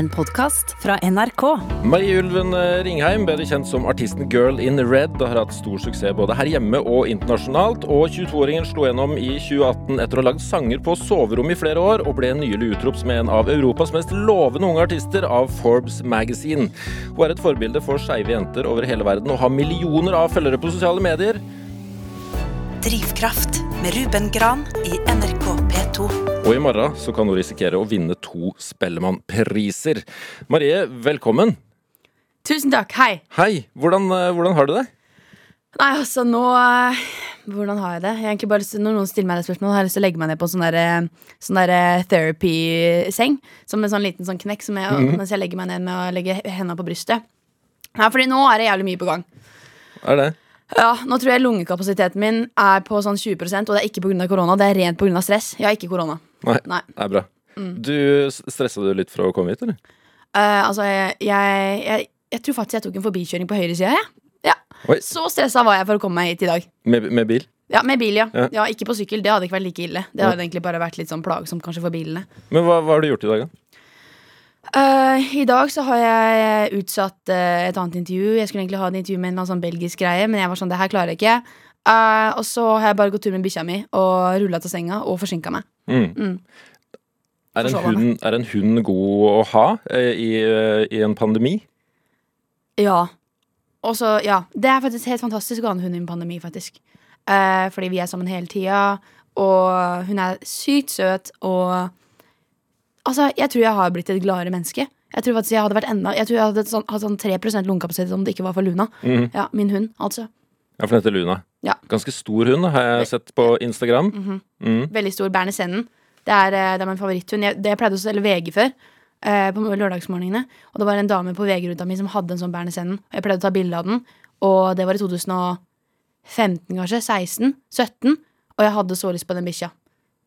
En podkast fra NRK. Marie Ulven eh, Ringheim, bedre kjent som artisten Girl in Red, har hatt stor suksess både her hjemme og internasjonalt. Og 22-åringen slo gjennom i 2018 etter å ha lagd sanger på soverom i flere år, og ble nylig utropt som en av Europas mest lovende unge artister av Forbes Magazine. Hun er et forbilde for skeive jenter over hele verden og har millioner av følgere på sosiale medier. Drivkraft med Ruben Gran i NRK P2. Og i morgen så kan hun risikere å vinne to Spellemannpriser. Marie, velkommen. Tusen takk. Hei. Hei, hvordan, eh, hvordan har du det? Nei, altså, nå eh, Hvordan har jeg det? Jeg egentlig bare Når noen stiller meg det spørsmålet, har jeg lyst til å legge meg ned på en sånn der, eh, sånn der therapy-seng. Som en sånn liten sånn knekk som jeg, Mhm. mens jeg legger meg ned med å legge hendene på brystet. Nei, fordi nå er det jævlig mye på gang. Er det? Ja, Nå tror jeg lungekapasiteten min er på sånn 20% og det er ikke pga. korona. Det er rent pga. stress. Jeg har ikke korona. Nei, Nei. det er bra. Du stressa du litt for å komme hit, eller? Uh, altså, jeg, jeg, jeg, jeg tror faktisk jeg tok en forbikjøring på høyresida. Ja. Ja. Oi. Så stressa var jeg for å komme meg hit i dag. Med, med bil? Ja, Med bil, ja. Ja. ja. Ikke på sykkel. Det hadde ikke vært like ille. Det hadde egentlig bare vært litt sånn plagsomt kanskje for bilene. Men hva, hva har du gjort i dag, da? Eh, I dag så har jeg utsatt uh, et annet intervju. Jeg skulle egentlig ha et intervju med en sånn belgisk greie, men jeg var sånn, det her klarer jeg ikke. Uh, og så har jeg bare gått tur med bikkja mi og rulla til senga og forsinka meg. Mm. Mm. Er, en meg. hund, er en hund god å ha i, i en pandemi? Ja. Og så, ja. Det er faktisk helt fantastisk å ha en hund i en pandemi, faktisk. Fordi vi er sammen hele tida, og hun er sykt søt, og Altså, jeg tror jeg har blitt et gladere menneske. Jeg tror faktisk jeg hadde vært enda Jeg tror jeg hadde sånn, hatt sånn 3% lungekapasitet om det ikke var for Luna. Mm. Ja, Min hund, altså. Ja, for den heter Luna. Ja. Ganske stor hund, har jeg sett på Instagram. Mhm. Mm. Veldig stor Berner Sennen. Det er, eh, det er min favoritthund. Jeg, det jeg pleide å selge VG før. eh, på lørdagsmorgenene. Og det var en dame på VG-ruta mi som hadde en sånn Berner Sennen. Og jeg pleide å ta bilde av den. Og det var i 2015, kanskje. 16? 17. Og jeg hadde så lyst på den bikkja.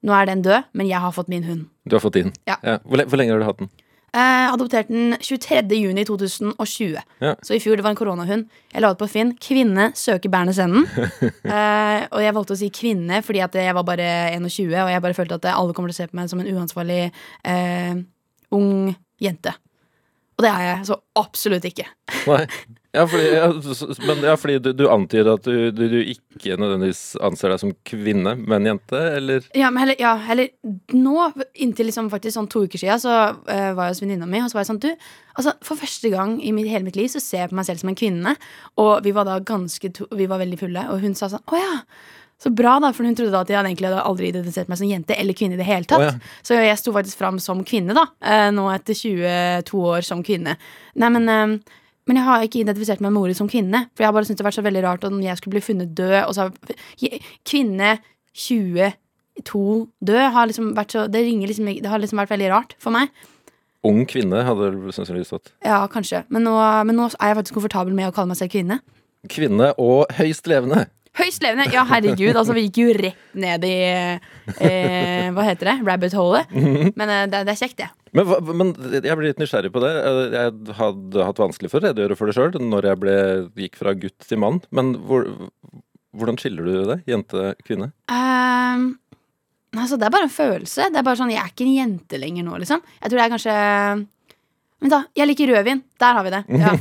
Nå er den død, men jeg har fått min hund. Du har fått din? Ja. Hvor, le hvor lenge har du hatt den? Eh, adopterte den 23. juni 2020. Ja. Så i fjor det var en koronahund. Jeg la ut på Finn. 'Kvinne søker Bernes Enden'. eh, og jeg valgte å si 'kvinne' fordi jeg var bare 21, og jeg bare følte at alle kommer til å se på meg som en uansvarlig eh, ung jente. Og det er jeg så absolutt ikke. Nei. Ja, fordi, ja, men, ja, fordi du, du antyder at du, du, du ikke nødvendigvis anser deg som kvinne, men jente, eller? Ja, men heller, ja, heller nå, inntil liksom faktisk sånn to uker siden, så uh, var jeg hos venninna mi, og så var jeg sånn, du, altså for første gang i mitt, hele mitt liv så ser jeg på meg selv som en kvinne, og vi var da ganske, to, vi var veldig fulle, og hun sa sånn, å ja, så bra da, for hun trodde da at jeg egentlig hadde aldri identifisert meg som jente eller kvinne i det hele tatt. Oh, ja. Så jeg sto faktisk fram som kvinne da, eh, nå etter 22 år som kvinne. Nei, men, eh, men jeg har ikke identifisert meg med ordet som kvinne, for jeg har bare syntes det har vært så veldig rart om jeg skulle bli funnet død, og så kvinne 22 død har liksom vært så, det ringer liksom, det har liksom vært veldig rart for meg. Ung kvinne hadde det sannsynligvis stått. Ja, kanskje. Men nå, men nå er jeg faktisk komfortabel med å kalle meg selv kvinne. Kvinne og høyst levende. Høyst levende! Ja, herregud. Altså, vi gikk jo rett ned i eh, Hva heter det? Rabbit hole. Men eh, det, det er kjekt, det. Men, hva, men jeg blir litt nysgjerrig på det. Jeg hadde hatt vanskelig for å redegjøre for det sjøl når jeg ble, gikk fra gutt til mann. Men hvor, hvordan skiller du det? Jente-kvinne? Um, altså, det er bare en følelse. Det er bare sånn, Jeg er ikke en jente lenger nå, liksom. Jeg tror det er kanskje Vent, da. Jeg liker rødvin. Der har vi det. Ja.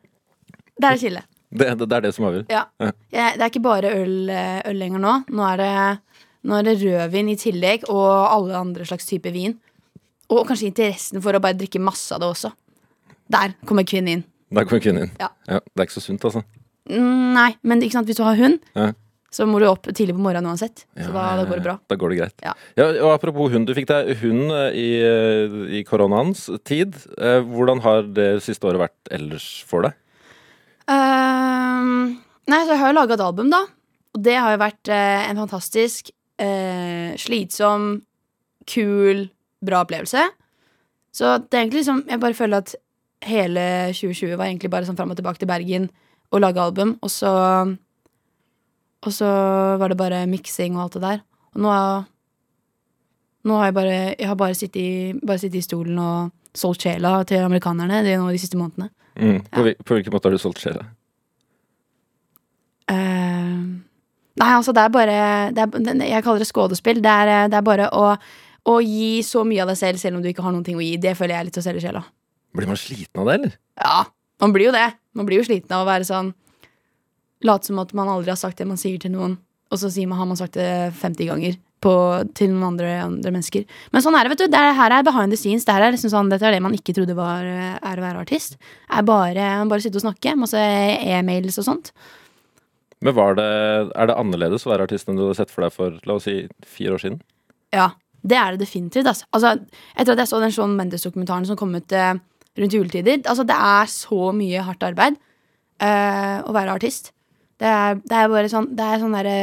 Der er skillet. Det, det, det er det som avgjør. Ja. Ja. Det er ikke bare øl, øl lenger nå. Nå er, det, nå er det rødvin i tillegg, og alle andre slags typer vin. Og kanskje interessen for å bare drikke masse av det også. Der kommer kvinnen inn. Der kommer kvinnen inn. Ja. det er ikke så sunt, altså. Mm, Nei, men sant, hvis du har hund, Ja. så må du opp tidlig på morgenen uansett. Så Ja, da, da går det bra. Da går det greit. Ja. og Apropos hund. Du fikk deg hund eh, i, eh, i koronaens tid. Eh, Hvordan har det siste året vært ellers for deg? Ehm, nei, så jeg har jo laga et album, da. Og det har jo vært uh, en fantastisk, uh, slitsom, kul, bra opplevelse. Så det er egentlig liksom Jeg bare føler at hele 2020 var egentlig bare sånn fram og tilbake til Bergen og lage album, og så Og så var det bare miksing og alt det der. Og nå Nå har jeg bare Jeg har bare sittet i, bare sittet i stolen og solgt sjela til amerikanerne de, nå de siste månedene. Mm. På, hvil- på hvilken måte har du solgt sjela? Uh, nei, altså, det er bare det er, Jeg kaller det skådespill. Det er, det er bare å, å gi så mye av deg selv selv om du ikke har noen ting å gi, det føler jeg er litt å selge sjela. Blir man sliten av det, eller? Ja, man blir jo det. Man blir jo sliten av å være sånn Late som at man aldri har sagt det man sier til noen, og så man, har man sagt det 50 ganger på, til noen andre, andre mennesker. Men sånn er det, vet du. Det er, her er behind the scenes. Det her er liksom sånn, dette er det man ikke trodde var er å være artist. Er bare, bare sitte og snakke. Masse e-mails og sånt. Men var det, Er det annerledes å være artist enn du hadde sett for deg for la oss si, fire år siden? Ja, det er det definitivt. Altså. altså etter at jeg så den Shaun Mendes-dokumentaren som kom ut eh, rundt juletider altså Det er så mye hardt arbeid eh, å være artist. Det er, det er bare sånn Det er sånn derre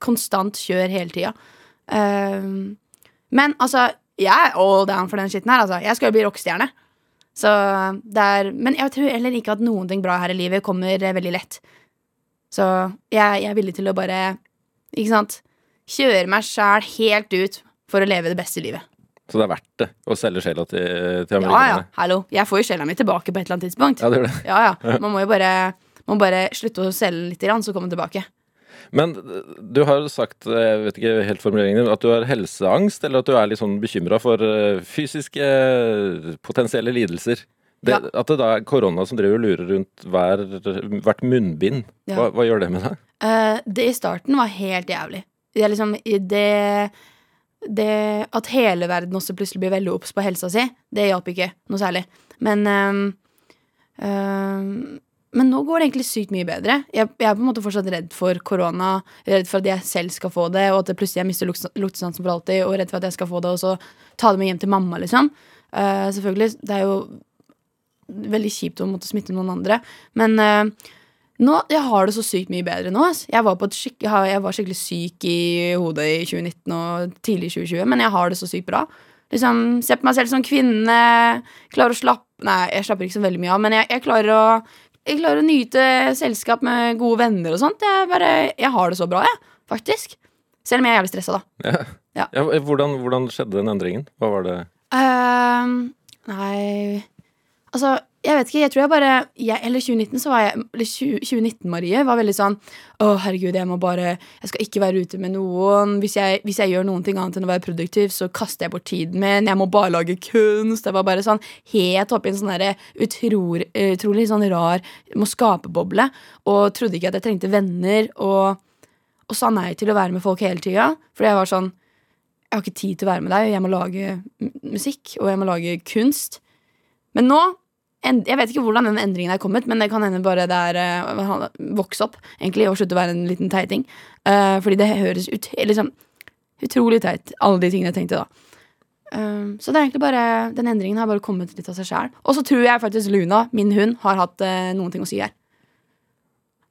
konstant kjør hele tida. Uh, men altså, jeg er all down for den skitten her. Altså. Jeg skal jo bli rockestjerne. Så det er Men jeg tror heller ikke at noen ting bra her i livet kommer eh, veldig lett. Så jeg, jeg er villig til å bare, ikke sant, kjøre meg sjæl helt ut for å leve det beste livet. Så det er verdt det å selge sjela til, til Ja, ja, hallo. Jeg får jo sjela mi tilbake på et eller annet tidspunkt. Ja, det gjør det. Ja, ja. Man må jo bare, må bare slutte å selge den litt, så komme tilbake. Men du har sagt, jeg vet ikke helt formuleringen din, at du har helseangst, eller at du er litt sånn bekymra for eh, fysiske eh, potensielle lidelser. Det, Ja. At det da er korona som driver og lurer rundt hver, hvert munnbind. Hva, hva gjør det med deg? Uh, det i starten var helt jævlig. Det er liksom det, det At hele verden også plutselig blir veldig obs på helsa si, det hjalp ikke noe særlig. Men ehm, ehm, Men nå går det egentlig sykt mye bedre. Jeg, jeg er på en måte fortsatt redd for korona. Redd for at jeg selv skal få det, og at jeg plutselig jeg mister lukt- luktesansen for alltid. Og redd for at jeg skal få det, og så ta det med hjem til mamma, liksom. Uh, selvfølgelig, det er jo veldig kjipt å måtte smitte noen andre. Men eh, nå, jeg har det så sykt mye bedre nå. Altså. Jeg var, skikk, jeg var skikkelig syk i hodet i 2019 og tidlig i 2020, men jeg har det så sykt bra. Liksom, Se på meg selv som kvinne. Klarer å slappe Nei, jeg slapper ikke så veldig mye av, men jeg, jeg, klarer å, jeg klarer å nyte selskap med gode venner og sånt. Jeg, bare, jeg har det så bra, jeg, faktisk. Selv om jeg er jævlig stressa, da. Ja. Ja. Ja, hvordan, hvordan skjedde den endringen? Hva var det? uh, nei Altså, jeg vet ikke. Jeg tror jeg bare jeg, Eller 2019 så var jeg Eller 2019-Marie var veldig sånn Å, herregud, jeg må bare Jeg skal ikke være ute med noen. Hvis jeg, hvis jeg gjør noen ting annet enn å være produktiv, så kaster jeg bort tiden min. Jeg må bare lage kunst. Jeg var bare sånn helt oppi en sånn derre utrolig, utrolig sånn rar må skape-boble. Og trodde ikke at jeg trengte venner. Og, og sa nei til å være med folk hele tida. Fordi jeg var sånn jeg har ikke tid til å være med deg, jeg må lage musikk, og jeg må lage kunst. Men nå Jeg vet ikke hvordan den endringen er kommet, men det kan hende bare det er uh, vokse opp egentlig, og slutte å være en liten teiting. Uh, fordi det høres ut, liksom, utrolig teit, alle de tingene jeg tenkte da. Uh, så det er egentlig bare den endringen har bare kommet litt av seg sjæl. Og så tror jeg faktisk Luna, min hund, har hatt uh, noen ting å si her.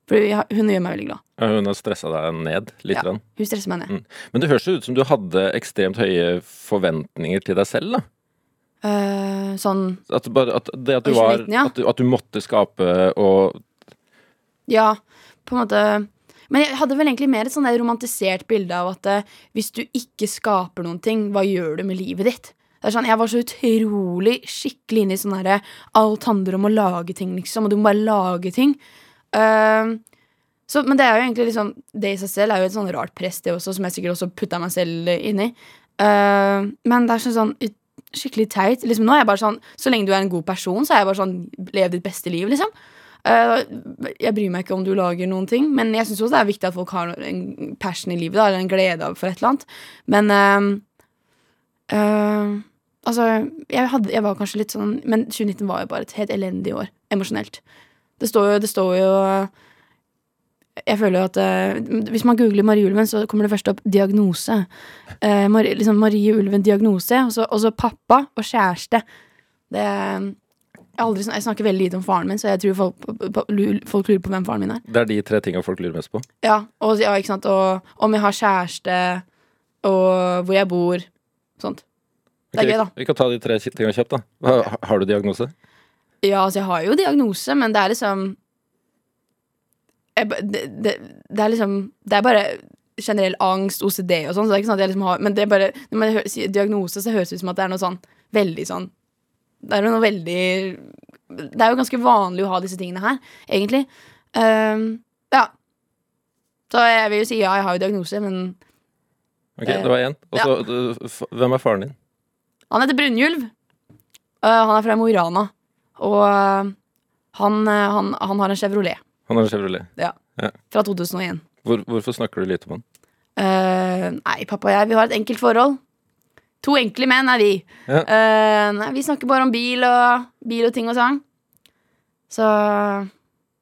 For hun gjør meg veldig glad. Ja, Hun har stressa deg ned litt? Ja. Hun stresser meg ned. Men det høres jo ut som du hadde ekstremt høye forventninger til deg selv. da. Eh, sånn At, at det at du, var, 19, ja. at, du, at du måtte skape og Ja, på en måte Men jeg hadde vel egentlig mer et sånn romantisert bilde av at uh, hvis du ikke skaper noen ting, hva gjør du med livet ditt? Det er sånn, Jeg var så utrolig skikkelig inne i sånn derre Alt handler om å lage ting, liksom, og du må bare lage ting. Uh, så, men det er jo egentlig liksom Det i seg selv er jo et sånn rart press, det også, som jeg sikkert også putta meg selv inn i. Uh, men det er sånn, sånn skikkelig teit. Liksom, nå er jeg bare sånn Så lenge du er en god person, så er jeg bare sånn Lev ditt beste liv, liksom. Uh, jeg bryr meg ikke om du lager noen ting, men jeg syns også det er viktig at folk har en passion i livet, da, eller en glede for et eller annet. Men uh, uh, Altså, jeg, hadde, jeg var kanskje litt sånn Men 2019 var jo bare et helt elendig år, emosjonelt. Det står jo, det står jo Jeg føler jo at uh, Hvis man googler Marie Ulven, så kommer det først opp diagnose. Uh, Marie, liksom Marie Ulven diagnose, og så, pappa og kjæreste. Det jeg, jeg snakker veldig lite om faren min, så jeg tror folk, folk lurer på hvem faren min er. Det er de tre tinga folk lurer mest på. Ja, og, ja, ikke sant? og om jeg har kjæreste, og hvor jeg bor. Sånt. Det er gøy, da. Vi kan ta de tre tinga kjapt. da. Har, har du diagnose? Ja, altså, jeg har jo diagnose, men det er liksom jeg, det, det, det er liksom Det er bare generell angst, OCD og sånn, så det er ikke sånn at jeg liksom har Men det er bare når man hører, sier diagnose, så høres det ut som at det er noe sånn veldig sånn Det er jo noe veldig Det er jo ganske vanlig å ha disse tingene her, egentlig. Um, ja. Så jeg vil jo si ja, jeg har jo diagnose, men Ok, det var én. Og så, ja. hvem er faren din? Han heter Brunjulv. Uh, han er fra Mo i Rana. Og uh, han, uh, han, han har en Chevrolet Han har en Chevrolet. fra 2001. Hvor, hvorfor snakker du lite om han? Uh, nei, pappa og jeg vi har et enkelt forhold. To enkle menn er vi. Ja. Uh, nei, vi snakker bare om bil og, bil og ting og sang. Så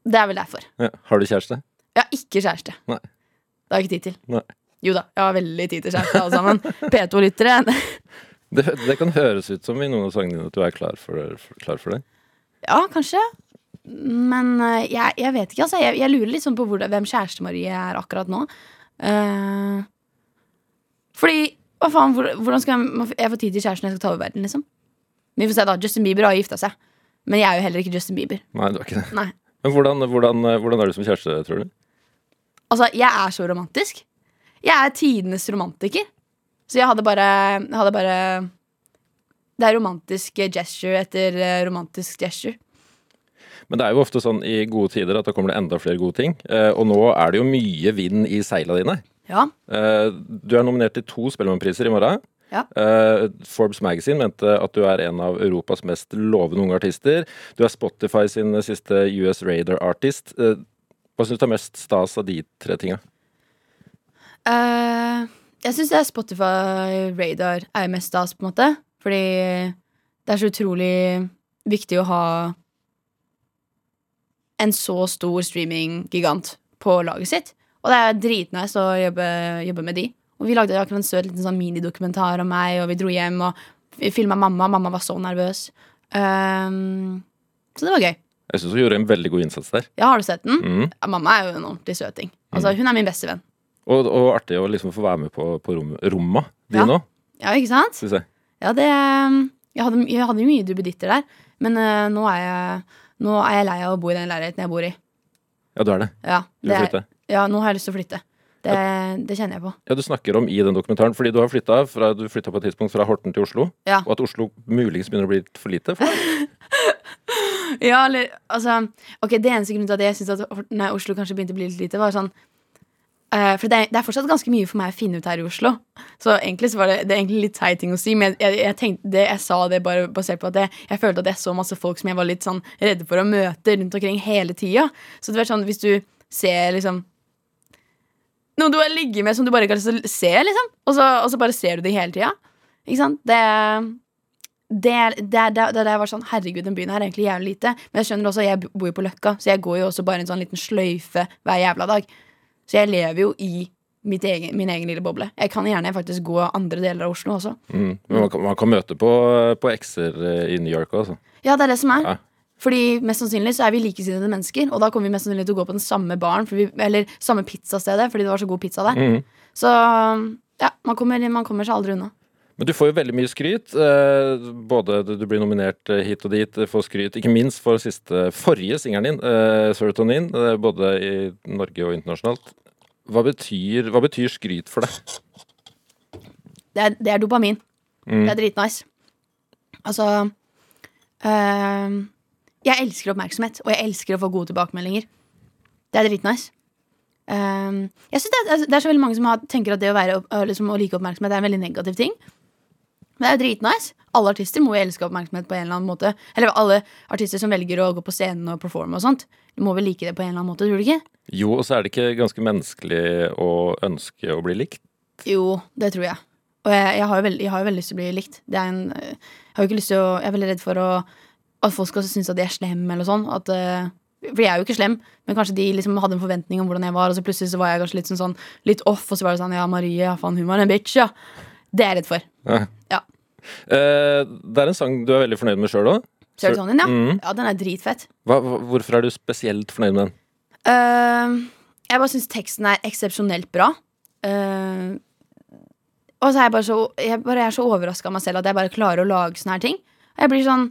det er vel derfor. Ja. Har du kjæreste? Jeg har ikke kjæreste. Nei. Det har jeg ikke tid til. Nei. Jo da, jeg har veldig tid til kjæreste, alle sammen. P2-lyttere. Det, det kan høres ut som i noen av sangene dine at du er klar for, klar for det. Ja, kanskje. Men eh, jeg, jeg vet ikke, altså. Jeg, jeg lurer sånn på hvor, hvem Kjæreste-Marie er akkurat nå. Uh, fordi hva faen, hvor, hvordan skal jeg, jeg få tid til kjæresten når jeg skal ta over verden, liksom? Vi får se, da. Justin Bieber har gifta seg. Men jeg er jo heller ikke Justin Bieber. Nei, du er ikke det. Nei. Men hvordan, hvordan, hvordan er du som kjæreste, tror du? Altså, jeg er så romantisk. Jeg er tidenes romantiker. Så jeg hadde bare, hadde bare Det er romantisk gesture etter eh, romantisk gesture. Men det er jo ofte sånn i gode tider at da kommer det enda flere gode ting. Eh, og nå er det jo mye vind i seila dine. Ja. Eh, du er nominert til to Spellemannpriser i morgen. Ja. Eh, Forbes Magazine mente at du er en av Europas mest lovende unge artister. Du er Spotify sin siste US Radar Artist. Hva syns du er mest stas av de tre tinga? Uh, jeg syns Spotify Radar er mest stas, på en måte. Fordi det er så utrolig viktig å ha en så stor streaminggigant på laget sitt. Og det er dritnice å jobbe, jobbe med de. Og vi lagde akkurat en søt liten sånn minidokumentar om meg, og vi dro hjem og filma mamma. Mamma var så nervøs. Um, så det var gøy. Jeg syns du gjorde en veldig god innsats der. Ja, har du sett den? Mm. Ja, mamma er jo en ordentlig søting. Altså, hun er min beste venn. Og, og artig å liksom få være med på, på rom, romma Ja. dine òg, Ja, ikke sant? Ja, det um, Jeg hadde, jeg hadde mye duppeditter der, men uh, nå, er jeg, nå er jeg lei av å bo i den leiligheten jeg bor i. Ja, du er det. Ja, Du det vil er, ja nå har jeg lyst til å flytte. Det, det kjenner jeg på. Ja, Du snakker om i den dokumentaren, fordi du har flytta fra, du på et tidspunkt fra Horten til Oslo. Ja. Og at Oslo muligens begynner å bli litt for lite. For. Ja, eller, altså Ok, Det eneste grunnen til at jeg syns at nei, Oslo kanskje begynte å bli litt lite, var sånn For det er, det er fortsatt ganske mye for meg å finne ut her i Oslo. Så egentlig så var det, det er egentlig litt teit ting å si, men jeg, jeg, tenkte det, jeg sa det bare basert på at jeg, jeg følte at jeg så masse folk som jeg var litt sånn redde for å møte rundt omkring hele tida. Så det var sånn, hvis du ser liksom noen du har ligget med som du bare ikke har se, liksom, og så, og så bare ser du det hele tida. Ikke sant? Det det, det, det, det, var sånn, Herregud, den byen her er egentlig jævlig lite. Men jeg skjønner også, jeg bor jo på Løkka, så jeg går jo også bare en sånn liten sløyfe hver jævla dag. Så jeg lever jo i mitt egen, min egen lille boble. Jeg kan gjerne faktisk gå andre deler av Oslo også. Mm. Men man kan, man kan møte på, på ekser eh, i New York òg, altså. Ja, det er det som er. Ja. Fordi mest sannsynlig så er vi likesinnede mennesker, og da kommer vi mest sannsynlig til å gå på den samme baren, vi, eller samme pizzastedet, fordi det var så god pizza der. Mm. Så ja, man kommer, man kommer seg aldri unna. Men du får jo veldig mye skryt. Eh, både du blir nominert eh, hit og dit, får skryt, ikke minst for siste, forrige singelen din, 'Serotonin', både i Norge og internasjonalt. Hva betyr, hva betyr skryt for deg? Det er, det er dopamin. Mm. Det er dritnice. Altså øh, Jeg elsker oppmerksomhet, og jeg elsker å få gode tilbakemeldinger. Det er dritnice. Um, jeg synes det, er, det er så veldig mange som har, tenker at det å, være, liksom, å like oppmerksomhet er en veldig negativ ting. Men det er jo dritnice. Alle artister må jo elske oppmerksomhet på en eller annen måte. Eller alle artister som velger å gå på scenen og performe og sånt. Du må vel like det på en eller annen måte, tror du ikke? Jo, og så er det ikke ganske menneskelig å ønske å bli likt. Jo, det tror jeg. Og jeg, jeg, har jo veldig, jeg har jo veldig lyst til å bli likt. Det en, jeg har jo ikke lyst til å Jeg er veldig redd for å, at folk skal synes at de er slemme, eller sånn. At, øh, for jeg er jo ikke slem, men kanskje de liksom hadde en forventning om hvordan jeg var, og så plutselig så var jeg kanskje litt sånn, sånn litt off, og så var det sånn Ja, Marie, ja, faen, hun var en bitch, ja. Det er jeg redd for. Ja. Ja. Eh, det er en sang du er veldig fornøyd med sjøl òg. Serotonin, ja. Mm. Ja, den er dritfett. Hva, hvorfor er du spesielt fornøyd med den? Uh, jeg bare syns teksten er eksepsjonelt bra. Uh, og så er jeg bare så Jeg bare er så overraska av meg selv at jeg bare klarer å lage sånne her ting. Jeg blir sånn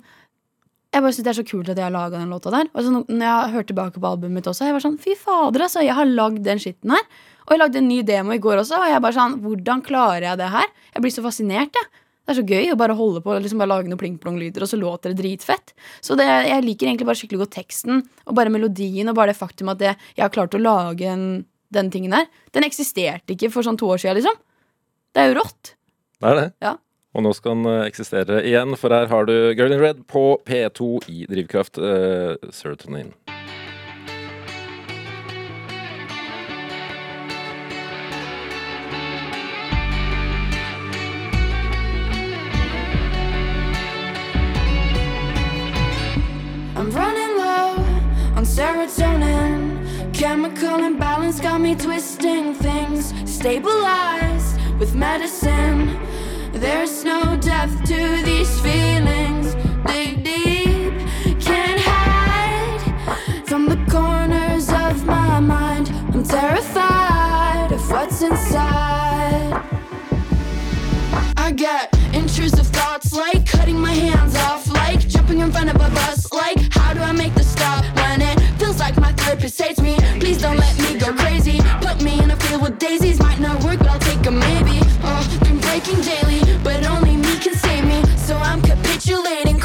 Jeg bare synes Det er så kult at jeg har laga den låta der. Og så når jeg har hørt tilbake på albumet mitt også, jeg var sånn Fy fader, altså. Jeg har lagd den skitten her. Og jeg lagde en ny demo i går også, og jeg bare sånn Hvordan klarer jeg det her? Jeg blir så fascinert, jeg. Det er så gøy å bare holde på og liksom bare lage noen pling-plong-lyder, og så låter det dritfett. Så det, jeg liker egentlig bare skikkelig godt teksten, og bare melodien, og bare det faktum at jeg, jeg har klart å lage en, den tingen her. Den eksisterte ikke for sånn to år siden, liksom. Det er jo rått. Det er det. Ja. Og nå skal den eh, eksistere igjen, for her har du Girl in Red på P2 i Drivkraft. Uh, serotonin. I'm running low on serotonin. Chemical imbalance got me twisting things. Stabilized with medicine. There's no depth to these feelings. Dig deep, can't hide from the corners of my mind. I'm terrified of what's inside. I get intrusive thoughts like cutting my hands off, like jumping in front of a bus, like how do I make the stop when it feels like my therapist hates me? Please don't let me go crazy. Put me in a field with daisies, might not work, but I'll take a maybe. Oh, been breaking daily, but only me can save me. So I'm capitulating,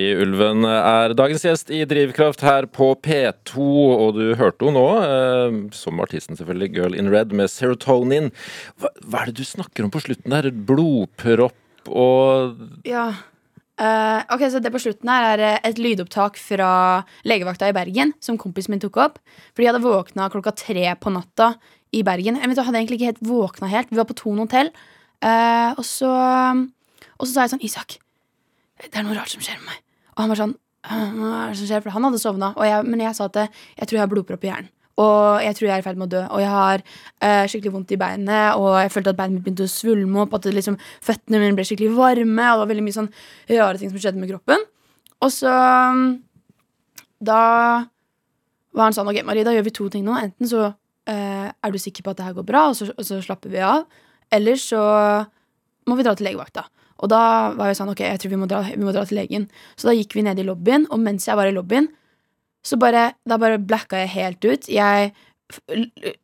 Marie Ulven er dagens gjest i Drivkraft her på P2, og du hørte henne nå, eh, som artisten selvfølgelig, Girl in Red med Serotonin. Hva, hva er det du snakker om på slutten der? Blodpropp og Ja. Uh, ok, så det på slutten her er eh, et lydopptak fra legevakta i Bergen, som kompisen min tok opp. For de hadde våkna klokka tre på natta i Bergen. Jeg vet, hadde egentlig ikke helt våkna helt. Vi var på Thon hotell. Uh, og, så, og så sa jeg sånn Isak, det er noe rart som skjer med meg. Og han var sånn Hva er det som skjer? For han hadde sovna. Men jeg sa at jeg tror jeg har blodpropp i hjernen. Og jeg tror jeg er i ferd med å dø. Og jeg har uh, skikkelig vondt i beinet, og jeg følte at beinet mitt begynte å svulme opp. At det liksom, føttene mine ble skikkelig varme, og det var veldig mye sånn rare ting som skjedde med kroppen. Og så mm, Da var han sånn Ok, Marie, da gjør vi to ting nå. Enten så uh, er du sikker på at det her går bra, og så, og så slapper vi av. Eller så må vi dra til legevakta. Og da var jeg sånn, ok, jeg tror vi må, dra, vi må dra til legen. Så da gikk vi ned i lobbyen, og mens jeg var i lobbyen, så bare, da bare blacka jeg helt ut. Jeg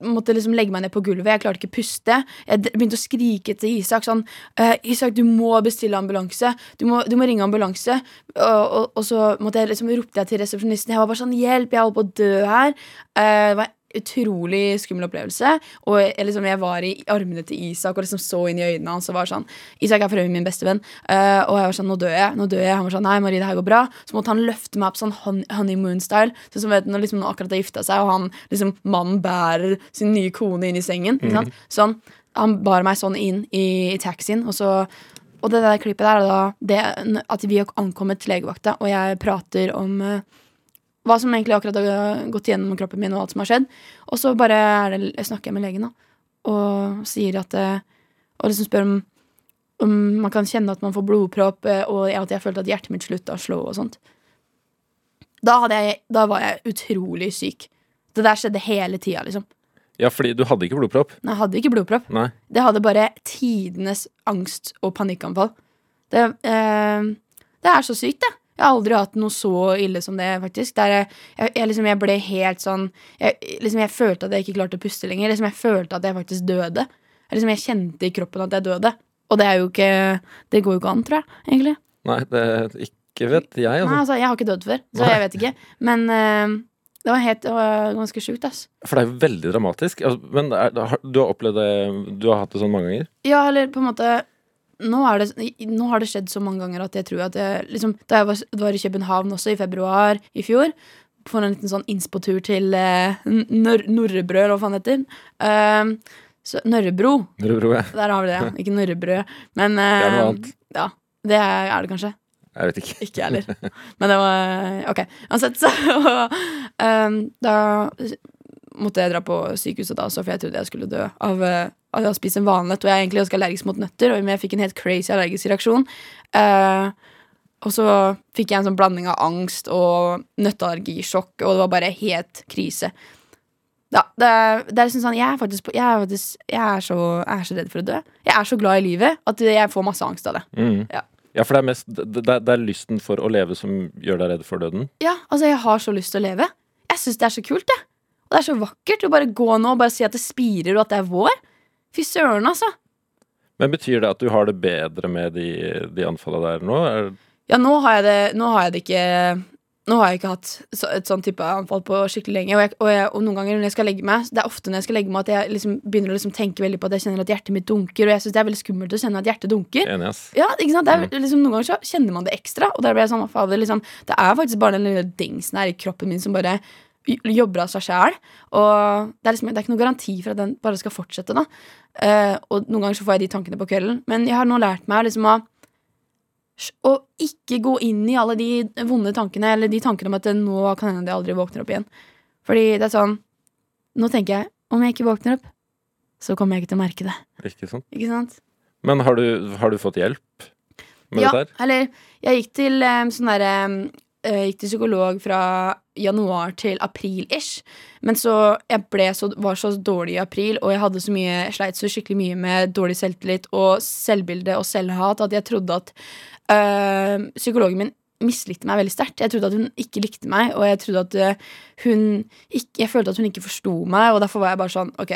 måtte liksom legge meg ned på gulvet. Jeg klarte ikke å puste. Jeg begynte å skrike til Isak sånn «Eh, Isak, du må bestille ambulanse. Du må, du må ringe ambulanse. Og, og, og så måtte jeg liksom ropte jeg til resepsjonisten. Jeg var bare sånn Hjelp, jeg holder på å dø her. Eh, det var utrolig skummel opplevelse. Og jeg, liksom, jeg var i armene til Isak og liksom så inn i øynene hans og var sånn Isak er for øvrig min beste venn. Eh, og jeg var sånn Nå dør jeg. nå dør jeg Han var sånn Nei, Marie, det her går bra. Så måtte han løfte meg opp sånn honeymoon-style. Sånn som vet når liksom, han akkurat har gifta seg, og han liksom mannen bærer sin nye kone inn i sengen. Mm sant? Sånn. Han bar meg sånn inn i, i taxien, og så og det der klippet der er da det, at vi har ankommet legevakta, og jeg prater om eh, hva som egentlig akkurat har gått gjennom kroppen min, og alt som har skjedd. Og så bare det, jeg snakker jeg med legen da, og sier at eh, Og liksom spør om, om man kan kjenne at man får blodpropp, eh, og at jeg følte at hjertet mitt slutta å slå og sånt. Da, jeg, da var jeg utrolig syk. Det der skjedde hele tida, liksom. Ja, fordi du hadde ikke blodpropp. Nei, Jeg hadde ikke blodpropp. Nei. Det hadde bare tidenes angst og panikkanfall. Det, eh, det er så sykt, det. Jeg har aldri hatt noe så ille som det, faktisk. Der jeg, jeg, jeg, liksom, jeg ble helt sånn jeg, liksom, jeg følte at jeg ikke klarte å puste lenger. Liksom, jeg følte at jeg faktisk døde. Jeg, liksom, jeg kjente i kroppen at jeg døde. Og det er jo ikke Det går jo ikke an, tror jeg, egentlig. Nei, det ikke vet jeg, Nei, altså. altså, jeg har ikke dødd før, så jeg vet ikke. Men uh, det var helt det var ganske sjukt, ass. For det er jo veldig dramatisk. Altså, men er, du har opplevd det Du har hatt det sånn mange ganger? Ja, eller på en måte nå, det, nå har det skjedd så mange ganger at jeg tror at jeg, liksom, Da jeg var, var i København også i februar i fjor, for en liten sånn innspotur til eh, Norrebrød, eller hva faen det heter. Uh, så, Nørrebro. Nørrebro, ja. Der har vi det, ja. Ikke Norrebrød. Men Det er noe eh, annet. Ja, det er, er det kanskje. Jeg vet ikke. Ikke jeg heller. Men det var Ok, uansett, så um, Da måtte jeg dra på sykehuset da, så for jeg trodde jeg skulle dø av uh, av har spist en valnøtt. Og jeg er egentlig ganske allergisk mot nøtter, og jeg fikk en helt crazy allergisk reaksjon. Uh, og så fikk jeg en sånn blanding av angst og nøtteallergisjokk, og det var bare helt krise. Ja, det, det er liksom sånn, jeg er faktisk, jeg er, faktisk jeg, er så, jeg er så redd for å dø. Jeg er så glad i livet at jeg får masse angst av det. Mm. Ja. Ja, for det er mest det, det er- det er lysten for å leve som gjør deg redd for døden? Ja, altså jeg har så lyst til å leve. Jeg syns det er så kult, det. Og det er så vakkert å bare gå nå og bare si at det spirer, og at det er vår. Fy søren, altså. Men betyr det at du har det bedre med de, de anfallene der nå? Ja, nå har jeg det, nå har jeg det ikke Nå har jeg ikke hatt så, et sånn type anfall på skikkelig lenge. Og, jeg, og, jeg, og noen ganger når jeg skal legge meg Det er ofte når jeg skal legge meg at jeg liksom begynner å liksom tenke veldig på at jeg kjenner at hjertet mitt dunker. Og jeg syns det er veldig skummelt å kjenne at hjertet dunker. ass. Ja, ikke sant? Det er, liksom, Noen ganger så kjenner man det ekstra. Og der blir jeg sånn, det, liksom, Det er faktisk bare den lille dingsen her i kroppen min som bare jobber av seg sjæl. Og det er, liksom, det er ikke noen garanti for at den bare skal fortsette. da Uh, Og noen ganger så får jeg de tankene på kvelden. Men jeg har nå lært meg liksom å å ikke gå inn i alle de vonde tankene, eller de tankene om at nå kan hende jeg aldri våkner opp igjen. Fordi det er sånn Nå tenker jeg om jeg ikke våkner opp, så kommer jeg ikke til å merke det. Ikke sant? Ikke sant? Men har du, har du fått hjelp med ja, dette her? eller jeg gikk til um, sånn derre eh, Gikk til psykolog fra januar til april-ish. Men så jeg ble så, var så dårlig i april, og jeg hadde så mye sleit så skikkelig mye med dårlig selvtillit og selvbilde og selvhat at jeg trodde at øh, psykologen min mislikte meg veldig sterkt. Jeg trodde at hun ikke likte meg, og jeg trodde at eh, hun ikke Jeg følte at hun ikke forsto meg, og derfor var jeg bare sånn Ok,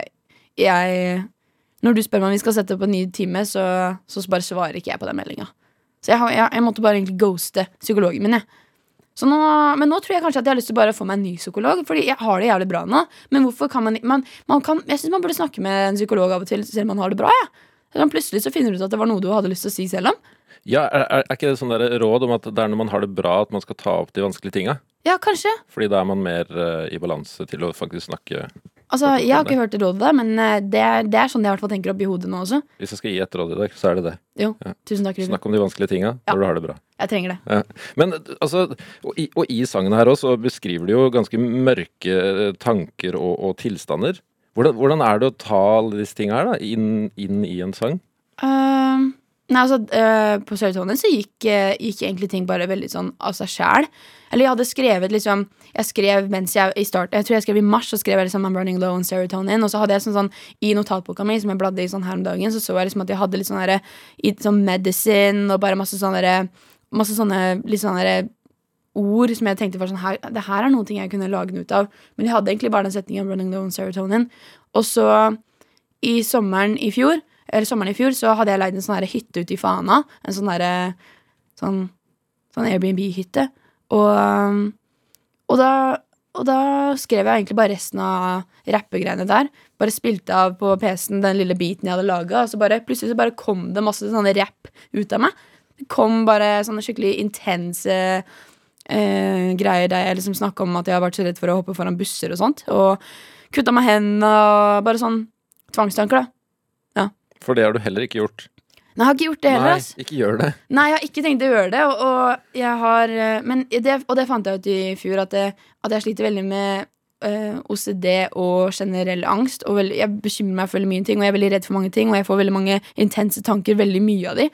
jeg Når du spør meg om vi skal sette opp en ny time, så, så bare svarer ikke jeg på den meldinga. Så jeg, jeg, jeg måtte bare egentlig ghoste psykologen min. Jeg. Så nå, men nå tror jeg kanskje at jeg har lyst til bare å få meg en ny psykolog. Fordi jeg har det jævlig bra nå. Men hvorfor kan man, man, man kan, Jeg syns man burde snakke med en psykolog av og til selv om man har det bra. Ja. Sånn Plutselig så finner du ut at det var noe du hadde lyst til å si selv om. Ja, er, er ikke det sånn der råd om at det er når man har det bra at man skal ta opp de vanskelige tinga? Ja, kanskje. Fordi da er man mer uh, i balanse til å faktisk snakke Altså, Jeg har ikke hørt det rådet der, men eh, det er, det er sånn jeg i hvert fall tenker oppi hodet nå også. Hvis jeg skal gi et råd i dag, så er det det. Jo, Ja. tusen takk, Ruben. Snakk om de vanskelige tinga Ja. når du har det bra. Jeg trenger det. Ja. Men altså, og i, og i sangen her også beskriver du jo ganske mørke eh, tanker og, og tilstander. Hvordan, hvordan er det å ta alle disse tinga her da, inn, inn i en sang? Ehm, nei, altså, eh, på Serotonin så gikk, eh, gikk egentlig ting bare veldig sånn av seg sjæl. Eller jeg hadde skrevet liksom Jeg skrev mens jeg i start Jeg tror jeg skrev i mars, så skrev jeg liksom I'm running low on serotonin. Og så hadde jeg sånn, sånn i notatboka mi, som jeg bladde i sånn her om dagen, så så jeg liksom at jeg hadde litt sånn derre Sånn medicine og bare masse sånne Masse sånne litt sånne ord som jeg tenkte var sånn her, Det her er noe ting jeg kunne lage noe ut av. Men jeg hadde egentlig bare den setningen running low on serotonin. Og så i sommeren i fjor Eller sommeren i fjor Så hadde jeg leid en sånn hytte ute i Fana. En sånn derre Sånn, sånn Airbnb-hytte. Og, og, da, og da skrev jeg egentlig bare resten av rappegreiene der. Bare spilte av på PC-en den lille biten jeg hadde laget Og så bare, plutselig så bare kom det masse sånne rapp ut av meg. Det kom bare sånne skikkelig intense eh, greier der jeg liksom snakket om at jeg har vært så redd for å hoppe foran busser og sånt Og kutta meg hendene og bare sånn tvangstanker da For det har du heller ikke gjort. Nei, jeg har ikke gjort det heller. Nei, ass. ikke gjør det. Nei, jeg har ikke tenkt å gjøre det. Og, og jeg har eh, Men det, og det fant jeg ut i fjor, at, det, at jeg sliter veldig med uh, OCD og generell angst. Og veldig, jeg bekymrer meg for veldig mye ting, og jeg er veldig redd for mange ting. Og jeg får veldig mange intense tanker, veldig mye av de.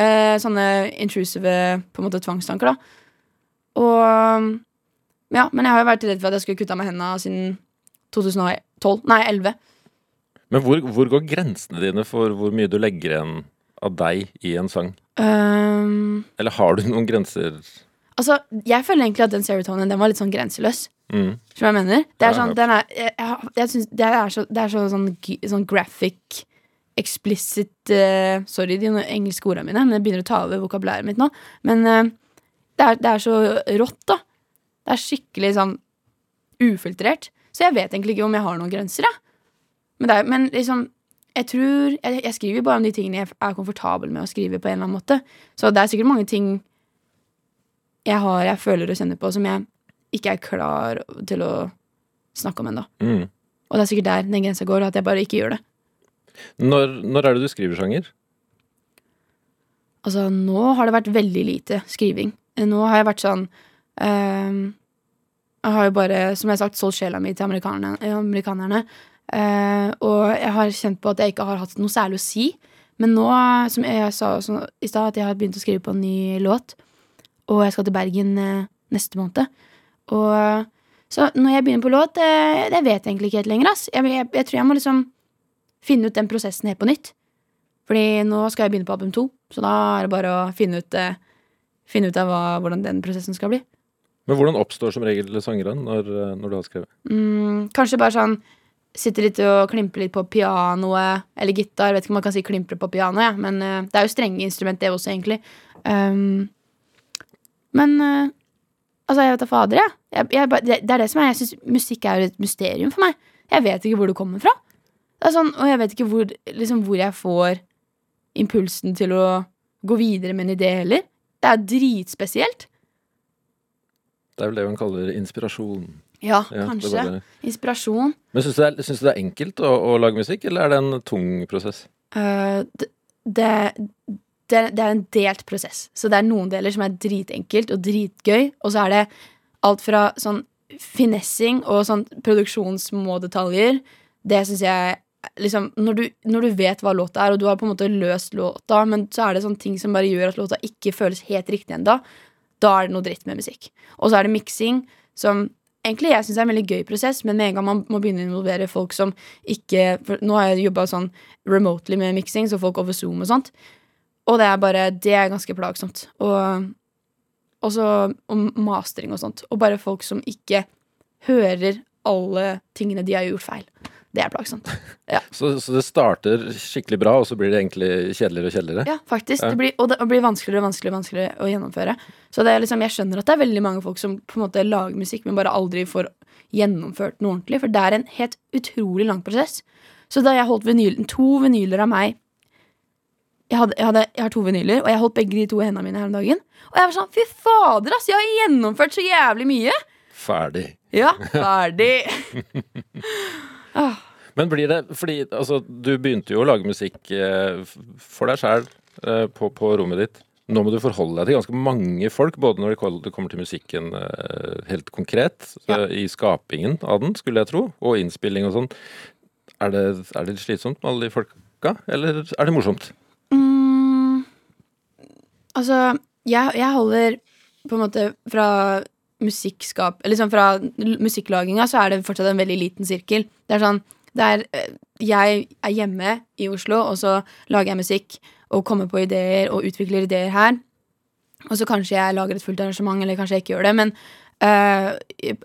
Uh, sånne intrusive på en måte tvangstanker, da. Og Ja, men jeg har jo vært redd for at jeg skulle kutta meg hendene siden 2012. Nei, 11. Men hvor, hvor går grensene dine for hvor mye du legger igjen av deg i en sang? Um, Eller har du noen grenser? altså, jeg føler egentlig at den serotonin Den var litt sånn grenseløs. Mm. Som jeg mener? Det er sånn, den er, jeg, jeg, jeg synes, det er så, det er så sånn, sånn graphic Explicit uh, Sorry, de engelske ordene mine, men jeg begynner å ta over vokabulæret mitt nå. Men uh, det, er, det er så rått, da. Det er skikkelig sånn ufiltrert. Så jeg vet egentlig ikke om jeg har noen grenser, jeg. Men, det er, men liksom jeg tror jeg, jeg skriver bare om de tingene jeg er komfortabel med å skrive på en eller annen måte. Så det er sikkert mange ting jeg har, jeg føler og kjenner på, som jeg ikke er klar til å snakke om ennå. Mm. Og det er sikkert der den grensa går, at jeg bare ikke gjør det. Når, når er det du skriver sanger? Altså, nå har det vært veldig lite skriving. Nå har jeg vært sånn ehm, Jeg har jo bare, som jeg har sagt, solgt sjela mi til amerikanerne. amerikanerne og jeg har kjent på at jeg ikke har hatt noe særlig å si. Men nå, som jeg sa i stad, at jeg har begynt å skrive på en ny låt. Og jeg skal til Bergen eh, neste måned. Og så når jeg begynner på låt, det, det vet jeg egentlig ikke helt lenger. Ass. Jeg, jeg, jeg tror jeg må liksom finne ut den prosessen helt på nytt. Fordi nå skal jeg begynne på album to, så da er det bare å finne ut, eh, finne ut av hva, hvordan den prosessen skal bli. Men hvordan oppstår som regel sangeren når, eh, når du har skrevet? Mm, kanskje bare sånn sitte litt og klimper litt på pianoet eller gitar. Vet ikke om man kan si klimpre på piano, ja. men uh, det er jo strenge instrument, det også, egentlig. Um, men uh, altså, jeg vet da fader, jeg. jeg, jeg det, er det som er Jeg syns musikk er et mysterium for meg. Jeg vet ikke hvor det kommer fra. Det sånn, og jeg vet ikke hvor, liksom, hvor jeg får impulsen til å gå videre med en idé heller. Det er dritspesielt. Det er vel det man kaller inspirasjon. Ja, Ja, kanskje. bare. Inspirasjon. Men syns du, det er- det er enkelt å, å lage musikk, eller er det en tung prosess? Uh, det, det, det, det er en delt prosess. Så det er noen deler som er dritenkelt og dritgøy, og så er det alt fra sånn finessing og sånn produksjonssmådetaljer. Det syns jeg liksom, når du, når du vet hva låta er, og du har på en måte løst låta, men så er det sånne ting som bare gjør at låta ikke føles helt riktig ennå, da er det noe dritt med musikk. Og så er det miksing, som egentlig jeg syns er en veldig gøy prosess, men med en gang man må begynne å involvere folk som ikke for Nå har jeg jobba sånn remotely med miksing, så folk over Zoom og sånt. Og det er bare Det er ganske plagsomt. Og og mastering og sånt. Og bare folk som ikke hører alle tingene de har gjort feil. Det er plagsomt. Så, så det starter skikkelig bra, og så blir det egentlig kjedeligere og kjedeligere? Ja, faktisk. Ja. Det blir, og det blir vanskeligere og vanskeligere, vanskeligere å gjennomføre. Så det liksom, jeg skjønner at det er veldig mange folk som på en måte lager musikk, men bare aldri får gjennomført noe ordentlig. For det er en helt utrolig lang prosess. Så da jeg holdt vinyl, to vinyler av meg jeg, hadde, jeg, hadde, jeg har to vinyler, og jeg holdt begge de to i hendene mine her om dagen. Og jeg var sånn, fy fader, ass! Jeg har gjennomført så jævlig mye! Ferdig. Ja, ferdig. ah, Men blir det Fordi altså, du begynte jo å lage musikk eh, for deg sjæl eh, på, på rommet ditt. Nå må du forholde deg til ganske mange folk, både når det kommer til musikken eh, helt konkret, Ja. eh, i skapingen av den, skulle jeg tro, og innspilling og sånn. Er det, er det litt slitsomt med alle de folka, eller er det morsomt? Mm, altså, jeg, jeg holder på en måte fra musikkskap liksom fra musikklaginga så er det fortsatt en veldig liten sirkel. Det er sånn det eh, Jeg er hjemme i Oslo, og så lager jeg musikk og kommer på ideer og utvikler ideer her. Og så kanskje jeg lager et fullt arrangement, eller kanskje jeg ikke gjør det. Men eh,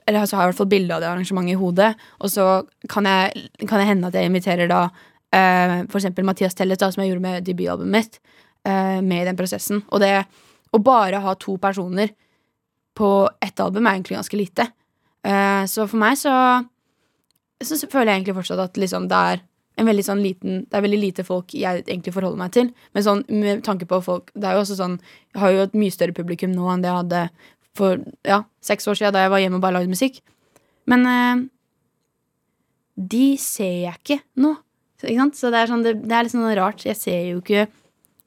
Eller så har jeg i hvert fall bilde av det arrangementet i hodet, og så kan det hende at jeg inviterer da eh, for eksempel Mathias Tellet da, som jeg gjorde med debutalbumet mitt, eh, med i den prosessen. Og det å bare ha to personer på ett album er egentlig ganske lite. Eh, så for meg så, så føler jeg egentlig fortsatt at liksom det er en veldig sånn liten Det er veldig lite folk jeg egentlig forholder meg til. Men sånn med tanke på folk Det er jo også sånn Jeg har jo et mye større publikum nå enn det jeg hadde for ja, seks år siden da jeg var hjemme og bare lagde musikk. Men eh, de ser jeg ikke nå. Ikke sant? så det er, sånn, det, det er litt sånn rart. Jeg ser jo ikke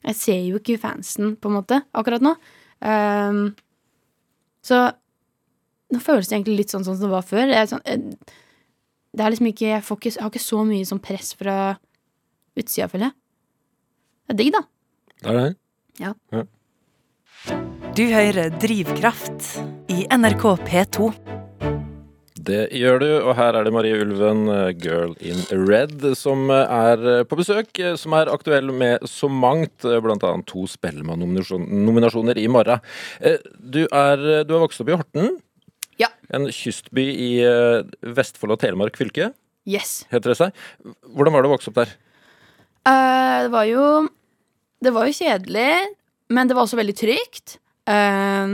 Jeg ser jo ikke fansen, på en måte, akkurat nå. Ehm, så nå føles det egentlig litt sånn, sånn som det var før. Det er, sånn, eh, det er liksom ikke jeg, får ikke jeg har ikke så mye sånn press fra utsida, føler jeg. Det er digg, da. Det er det. Ja. Du hører Drivkraft i NRK P2. Det gjør du, og her er det Marie Ulven, eh, Girl in Red, som eh, er eh, på besøk. Som er aktuell med så mangt, bl.a. to Spellemann-nominasjoner i morgen. Du er, du er vokst opp i Horten, Ja. en kystby i Vestfold og Telemark fylke, Yes. heter det seg. Hvordan var det å vokse opp der? Uh, det var jo Det var jo kjedelig, men det var også veldig trygt. Eh,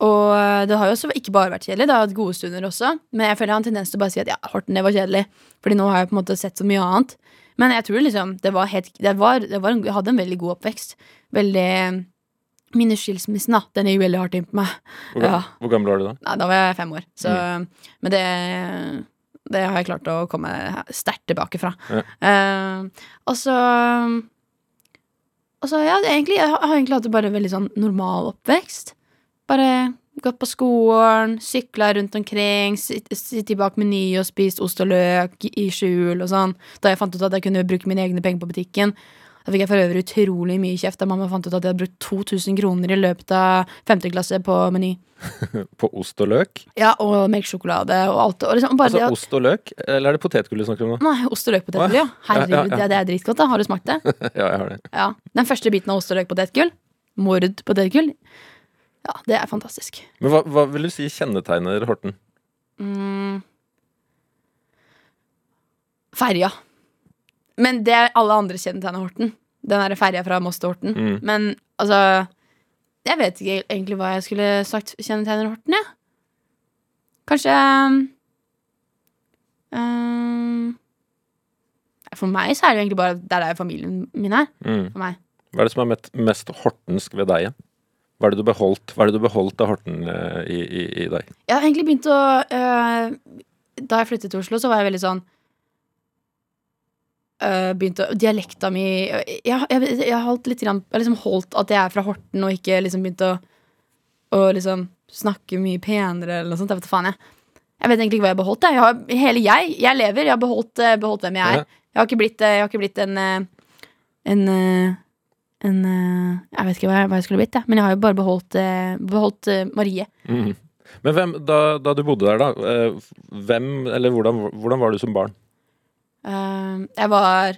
og det har jo også ikke bare vært kjedelig, det har hatt gode stunder også. Men jeg føler jeg har en tendens til å bare si at ja, Horten, det var kjedelig. Fordi nå har jeg på en måte sett så mye annet. Men jeg tror liksom det var helt det var, det var en, Jeg hadde en veldig god oppvekst. Veldig Minnesskilsmissen, da. Den gikk veldig hardt inn på meg. Hvor, Ja. hvor gammel var du da? Nei, da var jeg fem år. Så, Men det, det har jeg klart å komme sterkt tilbake fra. Ja. Uh, og så Og så, ja, egentlig, jeg har har egentlig hatt det bare en veldig sånn normal oppvekst. Bare gått på skolen, sykla rundt omkring, sitt- sittet bak Meny og spist ost og løk i skjul og sånn. Da jeg fant ut at jeg kunne bruke mine egne penger på butikken. Da fikk jeg for øvrig utrolig mye kjeft da mamma fant ut at jeg hadde brukt 2000 kroner i løpet av 5. klasse på Meny. På ost og løk? Ja, og melkesjokolade og alt. Og liksom Altså det ost og løk, eller er det potetgull du snakker om nå? Nei, ost og løk-potetgull, ja. Herregud, Ja, ja, ja. Det, det er dritgodt. da Har du smakt det? Ja, jeg har det. Ja. Den første biten av ost og løk-potetgull. mord potetgull, ja, det er fantastisk. Men hva, hva vil du si kjennetegner Horten? Mm. Ferja. Men det er alle andre kjennetegner Horten. Den derre ferja fra Moss til Horten. Mm. Men altså Jeg vet ikke egentlig hva jeg skulle sagt kjennetegner Horten, jeg. Kanskje um, For meg så er det egentlig bare der er familien min er. Mm. For meg. Hva er det som er mest hortensk ved deg? ja? Hva er det du beholdt, er det du beholdt av Horten uh, i, i, i deg? Jeg har egentlig begynt å uh, Da jeg flyttet til Oslo, så var jeg veldig sånn uh, Begynte å Dialekta mi Jeg, jeg, jeg har holdt litt grann, jeg liksom holdt at jeg er fra Horten, og ikke liksom begynt å, å liksom snakke mye penere eller noe sånt. Jeg vet faen, jeg. Jeg vet egentlig ikke hva jeg har beholdt. Jeg. Jeg har, hele jeg, jeg lever. Jeg har beholdt, beholdt hvem jeg er. Ja. Jeg har ikke blitt, jeg har ikke blitt en En, en øh, Jeg vet ikke hva jeg, hva jeg skulle blitt, jeg. men jeg har jo bare beholdt, øh, beholdt øh, Marie. Mm. Men hvem, da, da du bodde der, da, eh, hvem, eller hvordan, hvordan var du som barn? Uh, jeg var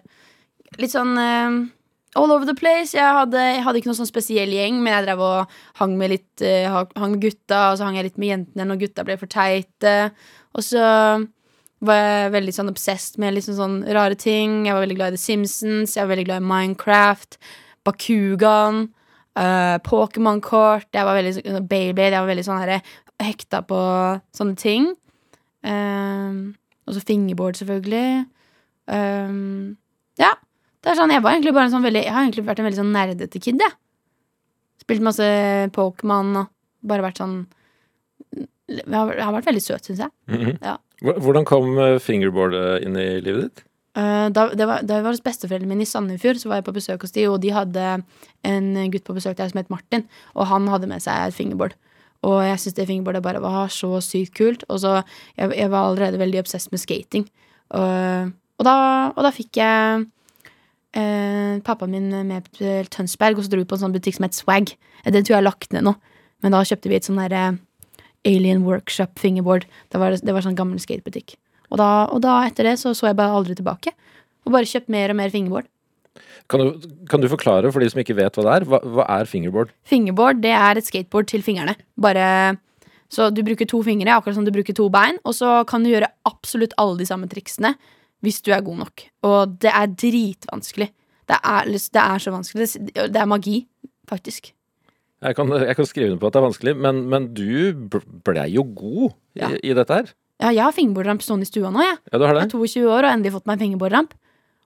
litt sånn uh, all over the place. Jeg hadde, jeg hadde ikke noen sånn spesiell gjeng, men jeg drev og hang med litt uh, hang med gutta, og så hang jeg litt med jentene når gutta ble for teite. Og så var jeg veldig sånn obsessed med sånn, sånn rare ting. Jeg var veldig glad i The Simpsons, jeg var veldig glad i Minecraft, Bakugan, uh, Pokémon-kort. Jeg var veldig sånn- Beyblade. Jeg var veldig sånn herre hekta på sånne ting. Um, og så fingerboard, selvfølgelig. Um, ja. Det er sånn, jeg var egentlig bare en sånn veldig Jeg har egentlig vært en veldig sånn nerdete kid, jeg. Spilt masse Pokémon og bare vært sånn Jeg har, jeg har vært veldig søt, syns jeg. Mhm. Ja. Hvordan kom fingerboardet eh, inn i livet ditt? Uh, da, det var, da jeg var hos besteforeldrene mine i Sandefjord, så var jeg på besøk hos de, og de hadde en gutt på besøk der som het Martin, og han hadde med seg et fingerboard. Og jeg syntes det fingerboardet bare var så sykt kult. Og så jeg, jeg var allerede veldig obsess med skating. Og, og, da, og da fikk jeg eh, pappaen min med til Tønsberg, og så dro vi på en sånn butikk som het Swag. Det tror jeg er lagt ned nå, men da kjøpte vi et sånn derre Alien Workshop fingerboard. Det var, det var sånn gammel skatebutikk. Og da, og da etter det så så jeg bare aldri tilbake. Og bare kjøpt mer og mer fingerboard. Kan du, kan du forklare for de som ikke vet hva det er? Hva, hva er fingerboard? Fingerboard det er et skateboard til fingrene. Bare Så du bruker to fingre, akkurat som du bruker to bein. Og så kan du gjøre absolutt alle de samme triksene hvis du er god nok. Og det er dritvanskelig. Det er, det er så vanskelig. Det, det er magi, faktisk. Jeg kan, jeg kan skrive under på at det er vanskelig, men, men du blei jo god i, Ja. i dette her. Ja, jeg har fingerboardramp stående i stua nå, jeg. Ja, du har Jeg er 22 år og endelig fått meg fingerbordramp.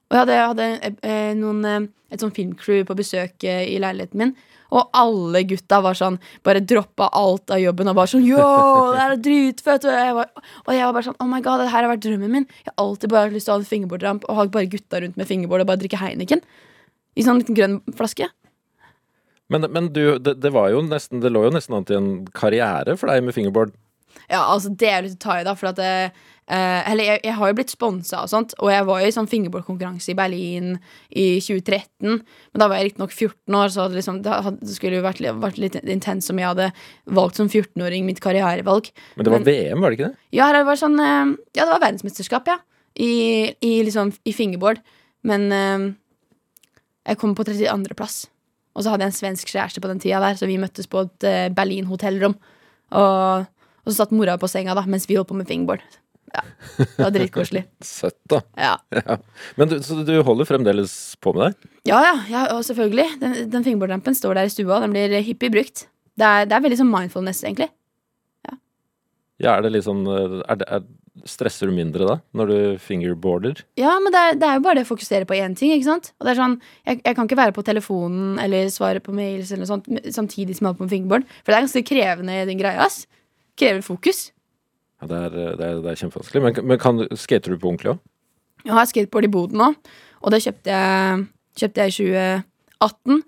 Og jeg hadde, jeg hadde eh, noen, eh, et sånn filmcrew på besøk eh, i leiligheten min. Og alle gutta var sånn Bare droppa alt av jobben og bare sånn Yo, det her er dritfett! Og jeg, var, og jeg var bare sånn Oh my god, det her har vært drømmen min. Jeg har alltid bare lyst til å ha en fingerboardramp og ha bare gutta rundt med fingerboard og bare drikke Heineken. I sånn liten grønn flaske. Men, men du, det, det var jo nesten Det lå jo nesten an til en karriere for deg med fingerboard. Ja, altså det er litt å ta i, da. For at det, Uh, Eller jeg, jeg har jo blitt sponsa og sånt, og jeg var jo i sånn fingerbordkonkurranse i Berlin i 2013. Men da var jeg riktignok 14 år, så det, liksom, det hadde- skulle jo vært, vært litt intens om jeg hadde valgt som 14-åring mitt karrierevalg. Men det var Men- VM, var det ikke det? Ja, det var sånn uh, Ja, det var verdensmesterskap, ja. I, i, liksom, i fingerboard. Men uh, jeg kom på 32.-plass. Og så hadde jeg en svensk kjæreste på den tida der, så vi møttes på et eh, Berlin hotellrom. Og, og så satt mora på senga da, mens vi holdt på med fingerboard. Ja, Det var dritkoselig. Søtt, da. Ja. Ja. Men du, så du holder fremdeles på med det? ja, ja, ja, og selvfølgelig. Den, den fingerboardrampen står der i stua, den blir hyppig brukt. Det er, det er veldig sånn mindfulness, egentlig. Ja, er det litt sånn eh, er det, er, Stresser du mindre da, når du fingerboarder? Ja, men det er, det er jo bare det å fokusere på én ting. ikke sant? Og det er sånn, jeg, jeg kan ikke være på telefonen eller svare på mails eller noe sånt samtidig som jeg holder på med fingerboard. For det er ganske krevende, den greia. ass. Krever fokus. Ja, det, er, det, er, det er kjempevanskelig. Men, men kan, skater du på ordentlig òg? Jeg har skateboard i boden nå, og det kjøpte jeg, kjøpte jeg i 2018.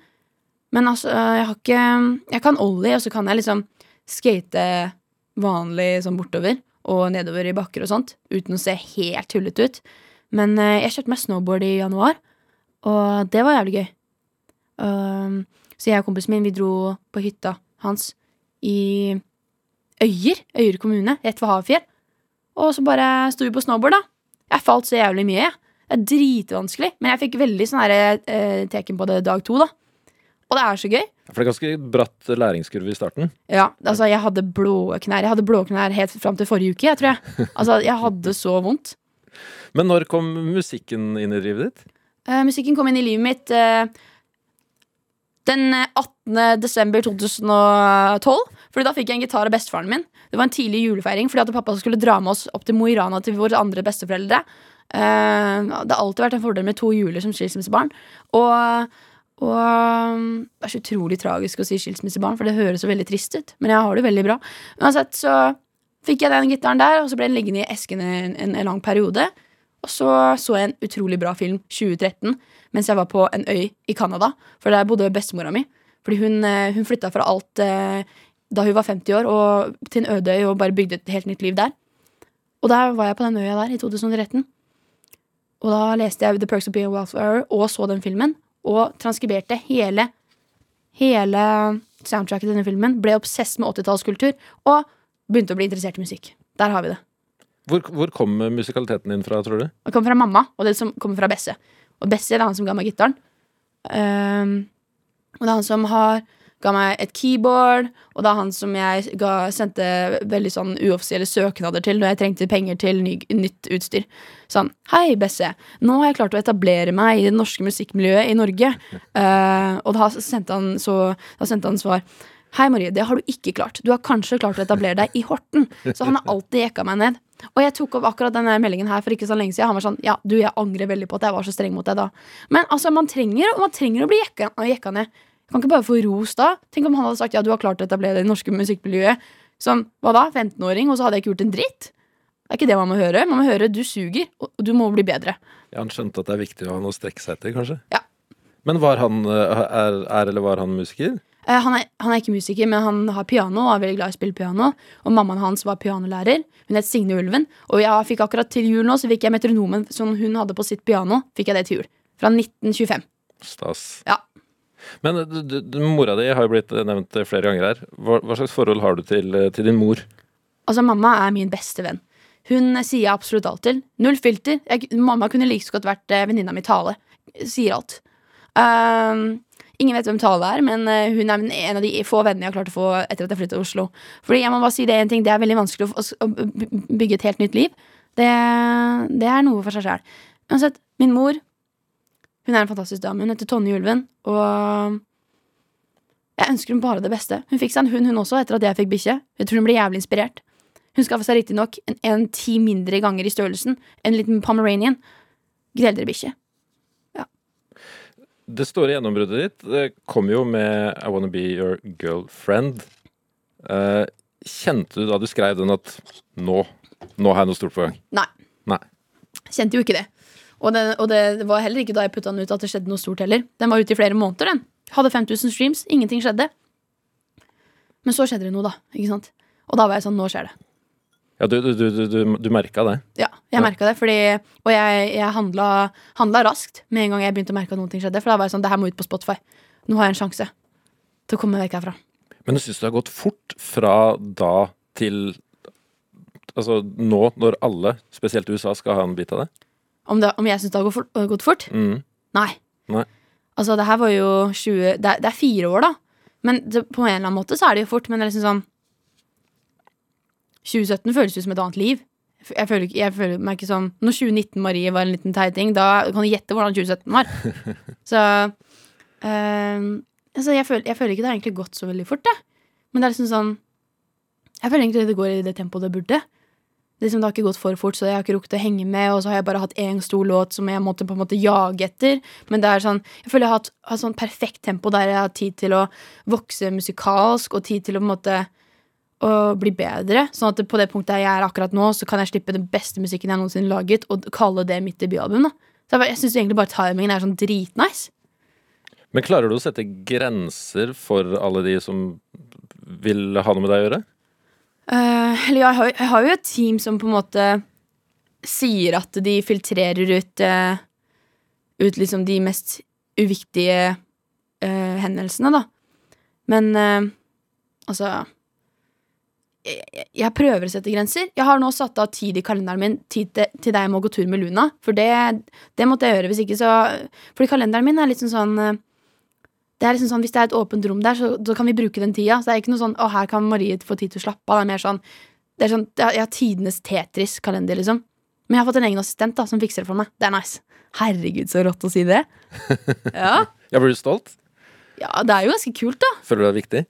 Men altså, jeg har ikke Jeg kan ollie, og så kan jeg liksom skate vanlig sånn bortover og nedover i bakker og sånt, uten å se helt tullete ut. Men eh, jeg kjøpte meg snowboard i januar, og det var jævlig gøy. Um, så jeg og kompisen min, vi dro på hytta hans i Øyer, Øyer kommune, rett ved Havfjell. Og så bare sto vi på snowboard, da. Jeg falt så jævlig mye. jeg. Det er dritvanskelig, men jeg fikk veldig sånn her, eh, teken på det dag to, da. Og det er så gøy. For det er ganske bratt læringskurve i starten. Ja, altså Jeg hadde blå knær Jeg hadde blå knær helt fram til forrige uke. Jeg tror jeg Altså Jeg hadde så vondt. Men når kom musikken inn i livet ditt? Eh, musikken kom inn i livet mitt eh, den 18. desember 2012. Fordi da fikk jeg en gitar av bestefaren min. Det var en tidlig julefeiring fordi at pappa skulle dra med oss opp til Mo i Rana til våre andre besteforeldre. Uh, det har alltid vært en fordel med to juler som skilsmissebarn. Og, og det er så utrolig tragisk å si skilsmissebarn, for det høres så veldig trist ut. Men jeg har det veldig bra. Uansett så fikk jeg den gitaren der, og så ble den liggende i esken en, en, en lang periode. Og så så jeg en utrolig bra film 2013 mens jeg var på en øy i Canada. For der bodde bestemora mi. Fordi hun, eh, hun flytta fra alt eh, da hun var 50 år, og til en øde øy og bare bygde et helt nytt liv der. Og der var jeg på den øya der i 2013. Og da leste jeg The Perks of Being a Wildflower og så den filmen. Og transkriberte hele Hele soundtracket til denne filmen. Ble obsess med 80-tallskultur. Og begynte å bli interessert i musikk. Der har vi det. Hvor, hvor kom musikaliteten din fra, tror du? Det kommer fra mamma, og det som kommer fra Besse. Og Besse det er han som ga meg gitaren. Um, og det er han som har, ga meg et keyboard, og det er han som jeg ga, sendte veldig sånn uoffisielle søknader til når jeg trengte penger til ny, nytt utstyr. Sånn Hei, Besse. Nå har jeg klart å etablere meg i det norske musikkmiljøet i Norge. Uh, og da sendte han, så, da sendte han svar. Hei, Marie, det har du ikke klart. Du har kanskje klart å etablere deg i Horten. Så han har alltid jekka meg ned. Og jeg tok opp akkurat denne meldingen her for ikke så lenge siden. Han var sånn, ja, du, jeg angrer veldig på at jeg var så streng mot deg da. Men altså, man trenger, man trenger å bli jekka, jekka ned. Kan ikke bare få ros da. Tenk om han hadde sagt ja, du har klart å etablere det norske musikkmiljøet som hva da, 15-åring, og så hadde jeg ikke gjort en dritt. Det er ikke det man må høre. Man må høre du suger, og du må bli bedre. Ja, Han skjønte at det er viktig å ha noe å strekke seg etter, kanskje? Ja. Men var han, eh, er, er eller var han musiker? Eh, han, er, han er ikke musiker, men han har piano og er veldig glad i å spille piano. Og mammaen hans var pianolærer. Hun het Signe Ulven. Og jeg fikk akkurat til jul nå, så fikk jeg metronomen som hun hadde på sitt piano. Fikk jeg det til jul. Fra 1925. Stas. Ja. Men eh, du, du, mora di har jo blitt nevnt eh, flere ganger her. Hva, hva slags forhold har du til, eh, til din mor? Altså, mamma er min beste venn. Hun eh, sier absolutt alt til. Null filter. Jeg, mamma kunne like så godt vært eh, venninna mi Tale. Sier alt. Ehm, ingen vet hvem Tale er, men eh, hun er en av de få vennene jeg har klart å få etter at jeg flyttet til Oslo. Fordi jeg må bare si Det en ting, det er veldig vanskelig å bygge et helt nytt liv. Det, det er noe for seg sjæl. Uansett, min mor Hun er en fantastisk dame. Hun heter Tonje Ulven. Og jeg ønsker hun bare det beste. Hun fikk seg en hund, hun også, etter at jeg fikk bikkje. Jeg tror hun ble jævlig inspirert. Hun skaffa seg riktignok en, en ti mindre ganger i størrelsen. En liten pomeranian. Gdelderbikkje. Det store gjennombruddet ditt det kom jo med I Wanna Be Your Girlfriend. Eh, kjente du da du skrev den at nå, nå har jeg noe stort på gang? Nei. Nei. Kjente jo ikke det. Og, det, og det var heller ikke da jeg putta den ut at det skjedde noe stort heller. Den var ute i flere måneder, den. Hadde 5000 streams, ingenting skjedde. Men så skjedde det noe, da. Ikke sant? Og da var jeg sånn, nå skjer det. Ja, du, du, du, du, du, du merka det. Ja, jeg Ja. merka det, fordi, og jeg, jeg handla, handla raskt med en gang jeg begynte å merke at noe skjedde. For da var jeg sånn, det her må ut på Spotify. Nå har jeg en sjanse til å komme meg vekk herfra. Men du syns det har gått fort fra da til Altså nå, når alle, spesielt USA, skal ha en bit av det? Om, det, om jeg syns det har gått fort, gått fort? Mm. Nei. Nei. Altså, det her var jo 20 Det er, det er fire år, da. Men det, på en eller annen måte så er det jo fort. Men det er liksom sånn 2017 føles jo som et annet liv. Jeg føler, jeg føler meg ikke som Når 2019 Marie var en liten teiting, da kan du gjette hvordan 2017 var. så øh, altså, jeg, føler, jeg føler ikke det har egentlig gått så veldig fort, det. Men det er liksom sånn Jeg føler egentlig det går i det tempoet det burde. Liksom, det har ikke gått for fort, så jeg har ikke rukket å henge med. Og så har jeg bare hatt én stor låt som jeg måtte på en måte jage etter. Men det er sånn, jeg føler jeg har hatt, sånn perfekt tempo der jeg har tid til å vokse musikalsk og tid til å på en måte å bli bedre. Sånn at på det punktet jeg er akkurat nå, så kan jeg slippe den beste musikken jeg noensinne laget, og kalle det mitt debutalbum. Så jeg, jeg syns egentlig bare timingen er sånn dritnice. Men klarer du å sette grenser for alle de som vil ha noe med deg å gjøre? Eh, eller jeg har, jeg har jo et team som på en måte sier at de filtrerer ut uh, Ut liksom de mest uviktige uh, hendelsene, da. Men altså jeg, jeg- prøver å sette grenser. Jeg har nå satt av tid i kalenderen min tid til, til deg jeg må gå tur med Luna. For det, det måtte jeg gjøre. Hvis ikke så Fordi kalenderen min er litt sånn sånn det er liksom sånn, Hvis det er et åpent rom der, så, så kan vi bruke den tida. Så det er ikke noe sånn 'Å, her kan Marie få tid til å slappe av'. Det er mer sånn det er sånn, Jeg har tidenes Tetris-kalender, liksom. Men jeg har fått en egen assistent da, som fikser det for meg. Det er nice. Herregud, så rått å si det. Ja, Ja, Blir du stolt? ja det er jo ganske kult, da. Føler du det er viktig?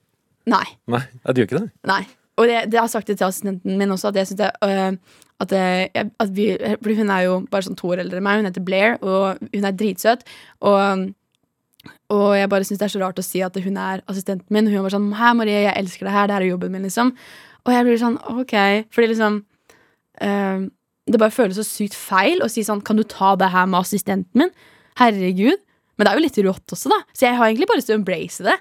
Nei. Nei, ja, du gjør ikke det? Nei. Og det, det har jeg sagt det til assistenten min også, at jeg syns det øh, at, øh, jeg- at vi, hun er jo bare sånn to år eldre enn meg. Hun heter Blair, og hun er dritsøt. Og, og jeg bare syns det er så rart å si at hun er assistenten min. Hun var sånn 'Hei, Marie, jeg elsker det her. Det her er jobben min', liksom. Og jeg blir sånn OK. Fordi liksom uh, Det bare føles så sykt feil å si sånn 'Kan du ta det her med assistenten min?' Herregud. Men det er jo litt rått også, da. Så jeg har egentlig bare lyst til å embrace det.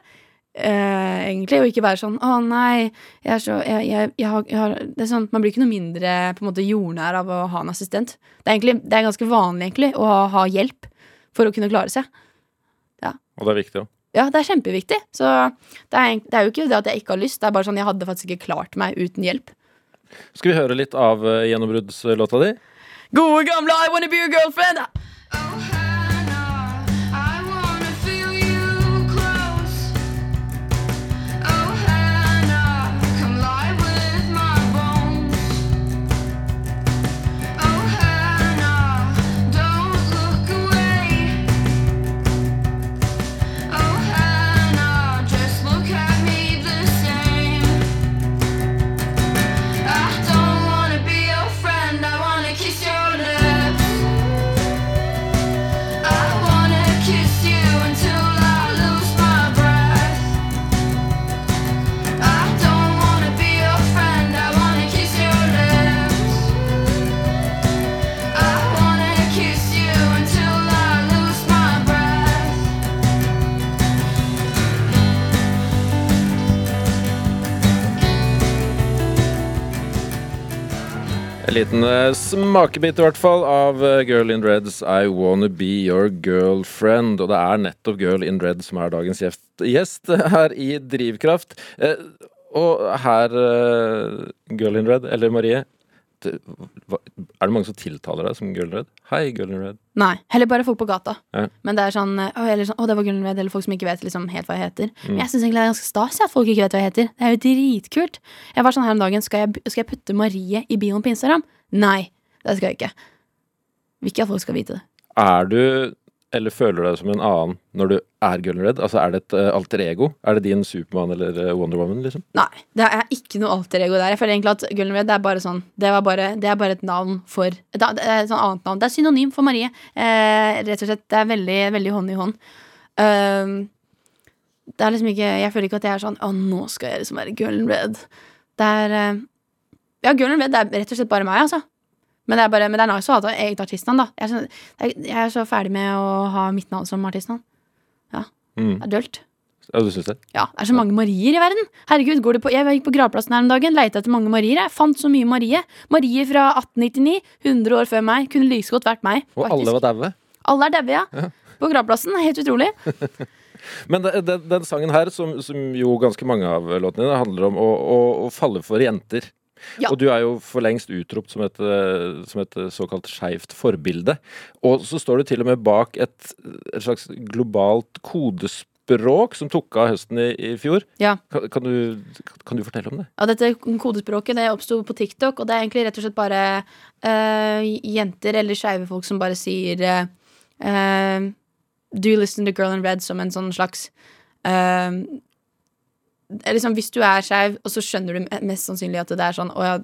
Uh, egentlig, og ikke være sånn 'Å, nei, jeg er så jeg, jeg, jeg har, jeg har, det er sånn, Man blir ikke noe mindre på en måte jordnær av å ha en assistent. Det er, egentlig, det er ganske vanlig egentlig å ha hjelp for å kunne klare seg. Og det er viktig òg. Ja, det er kjempeviktig. Så det er, det er jo ikke det at jeg ikke har lyst, det er bare sånn jeg hadde faktisk ikke klart meg uten hjelp. Skal vi høre litt av uh, gjennombruddslåta di? Gode gamle I wanna be your girlfriend! Liten eh, smakebit i hvert fall av eh, Girl in Reds I Wanna Be Your Girlfriend. Og det er nettopp Girl in Red som er dagens gjest, her i Drivkraft. Eh, og her, Girl in Red, eller Marie Er det mange som tiltaler deg som Golden Red? Hei, Golden Red. Nei, heller bare folk på gata. Ja. Men det er sånn Å, eller sånn, å det var Golden Red, eller folk som ikke vet liksom helt hva jeg heter. Mm. Men jeg syns egentlig det er ganske stas at folk ikke vet hva jeg heter. Det er jo dritkult. Jeg var sånn her om dagen Skal jeg, skal jeg putte Marie i bioen på Instagram? Nei, det skal jeg ikke. Vil ikke at folk skal vite det. Er du, eller føler du deg som en annen når du er Girl in Red? Altså, er det et eh, alter ego? Er det din Supermann eller eh, Wonder Woman, liksom? Nei, det er ikke noe alter ego der. Jeg føler egentlig at Gull Red er bare sånn Det, bare, det er bare et navn for Et, et sånn annet navn. Det er synonym for Marie. Eh, rett og slett. Det er veldig, veldig hånd i hånd. Um, det er liksom ikke Jeg føler ikke at jeg er sånn Å, nå skal jeg liksom være Girl Red. Det er eh, Ja, Girl Red det er rett og slett bare meg, altså. Men det er bare, men det er nice å ha et eget artistnavn, da. Jeg er, så, jeg, er så ferdig med å ha mitt navn som artistnavn. Mm. Det er dølt. Ja, du syns det? Ja, det er så mange Marier i verden. Herregud, går du på, Jeg gikk på gravplassen her om dagen, leita etter mange Marier. Jeg fant så mye Marie. Marie fra 1899, 100 år før meg. Kunne like godt vært meg. Og alle var daue? Alle er daue, ja. På gravplassen. Helt utrolig. Men det, det, den sangen her, som, som jo ganske mange av låtene dine handler om å, å, å falle for jenter. Ja. Og du er jo for lengst utropt som et, eh, som et såkalt skeivt forbilde. Og så står du til og med bak et, et slags globalt kodespråk som tok av høsten i, i fjor. Ja. Kan, kan, du, kan du fortelle om det? Ja, dette kodespråket det oppsto på TikTok, og det er egentlig rett og slett bare uh, jenter eller skeive folk som bare sier eh, eh, Do you listen to Girl in Red som en sånn slags eh, liksom, Hvis du er skeiv, og så skjønner du mest sannsynlig at det er sånn ja,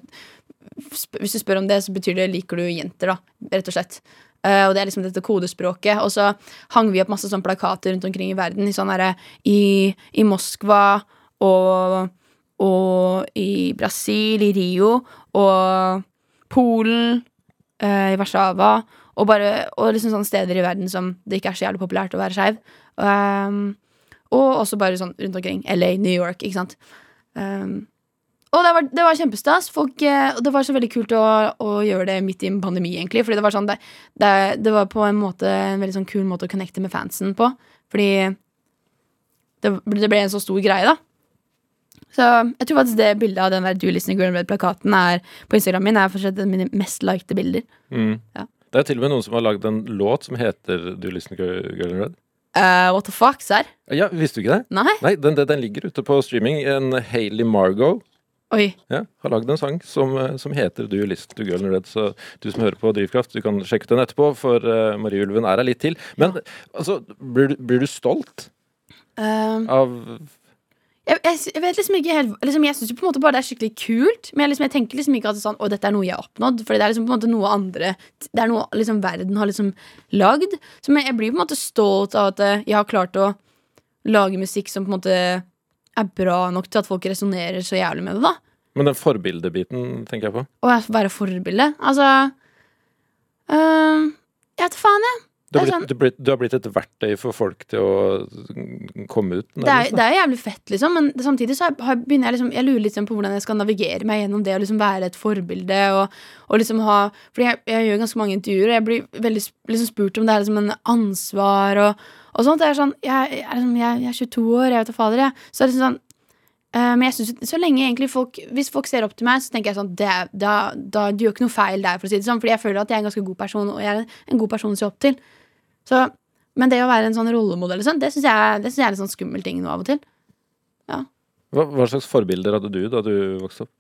Hvis du spør om det, så betyr det liker du jenter, da. Rett og slett. Uh, og det er liksom dette kodespråket. Og så hang vi opp masse sånne plakater rundt omkring i verden. I, sånn herre- i, i Moskva og, og i Brasil, i Rio og Polen, uh, i Warszawa. Og, og liksom sånne steder i verden som det ikke er så jævlig populært å være skeiv. Um, og også bare sånn rundt omkring. LA, New York, ikke sant. Um, og det var, det var kjempestas. Folk, eh, det var så veldig kult å, å gjøre det midt i en pandemi, egentlig. Fordi det var sånn det, det, det var på en måte en veldig sånn kul måte å connecte med fansen på. Fordi det, det ble en så stor greie, da. Så jeg tror faktisk det bildet av den der Do Listen Girl Red-plakaten er på Instagram min er fortsatt mine mest likede bilder. Mm. Ja. Det er til og med noen som har lagd en låt som heter Do listen Girl Red? Eh, what the fuck, serr? Ja, Visste du ikke det? Nei? Nei, den, den, ligger ute på streaming. En Hayley Margot Oi. ja, har lagd en sang som, eh, som heter Do you listen to Girl in Red. Så du som hører på Drivkraft, du kan sjekke den etterpå, for uh, Marie Ulven er her litt til. Men altså, blir, du- blir du stolt Um, av jeg, jeg, jeg vet liksom ikke helt liksom, Jeg syns på en måte bare det er skikkelig kult, men jeg, liksom, jeg tenker liksom ikke at det er sånn, å, dette er noe jeg har oppnådd. Fordi det er liksom på en måte noe andre Det er noe liksom verden har liksom lagd. Så jeg blir på en måte stolt av at eh, jeg har klart å lage musikk som på en måte er bra nok til at folk resonnerer så jævlig med det, da. Men den forbildebiten tenker jeg på. Å være forbilde. Altså øh, Jeg vet faen, jeg. Du har, sånn- blitt, du, blitt, du har blitt et verktøy for folk til å mm, komme ut. Det er, det er jævlig fett, liksom, men samtidig så har, begynner jeg liksom Jeg lurer litt sånn på hvordan jeg skal navigere meg gjennom det å liksom være et forbilde. Og, og liksom ha Fordi jeg, jeg gjør ganske mange intervjuer, og jeg blir veldig liksom spurt om det er liksom en ansvar og, og sånt. Det er sånn Jeg, jeg, liksom, jeg, jeg er 22 år, jeg vet da fader, jeg. Så det er liksom sånn eh, men jeg synes, så lenge egentlig folk Hvis folk ser opp til meg, så tenker jeg sånn det, da, da, Du gjør ikke noe feil der, for å si det sånn. Fordi jeg føler at jeg er en ganske god person, og jeg er en god person å se opp til. Så, men det å være en sånn rollemodell, sånn, det syns jeg, jeg er en sånn skummel ting nå av og til. Hva, hva slags forbilder hadde du da du vokste opp?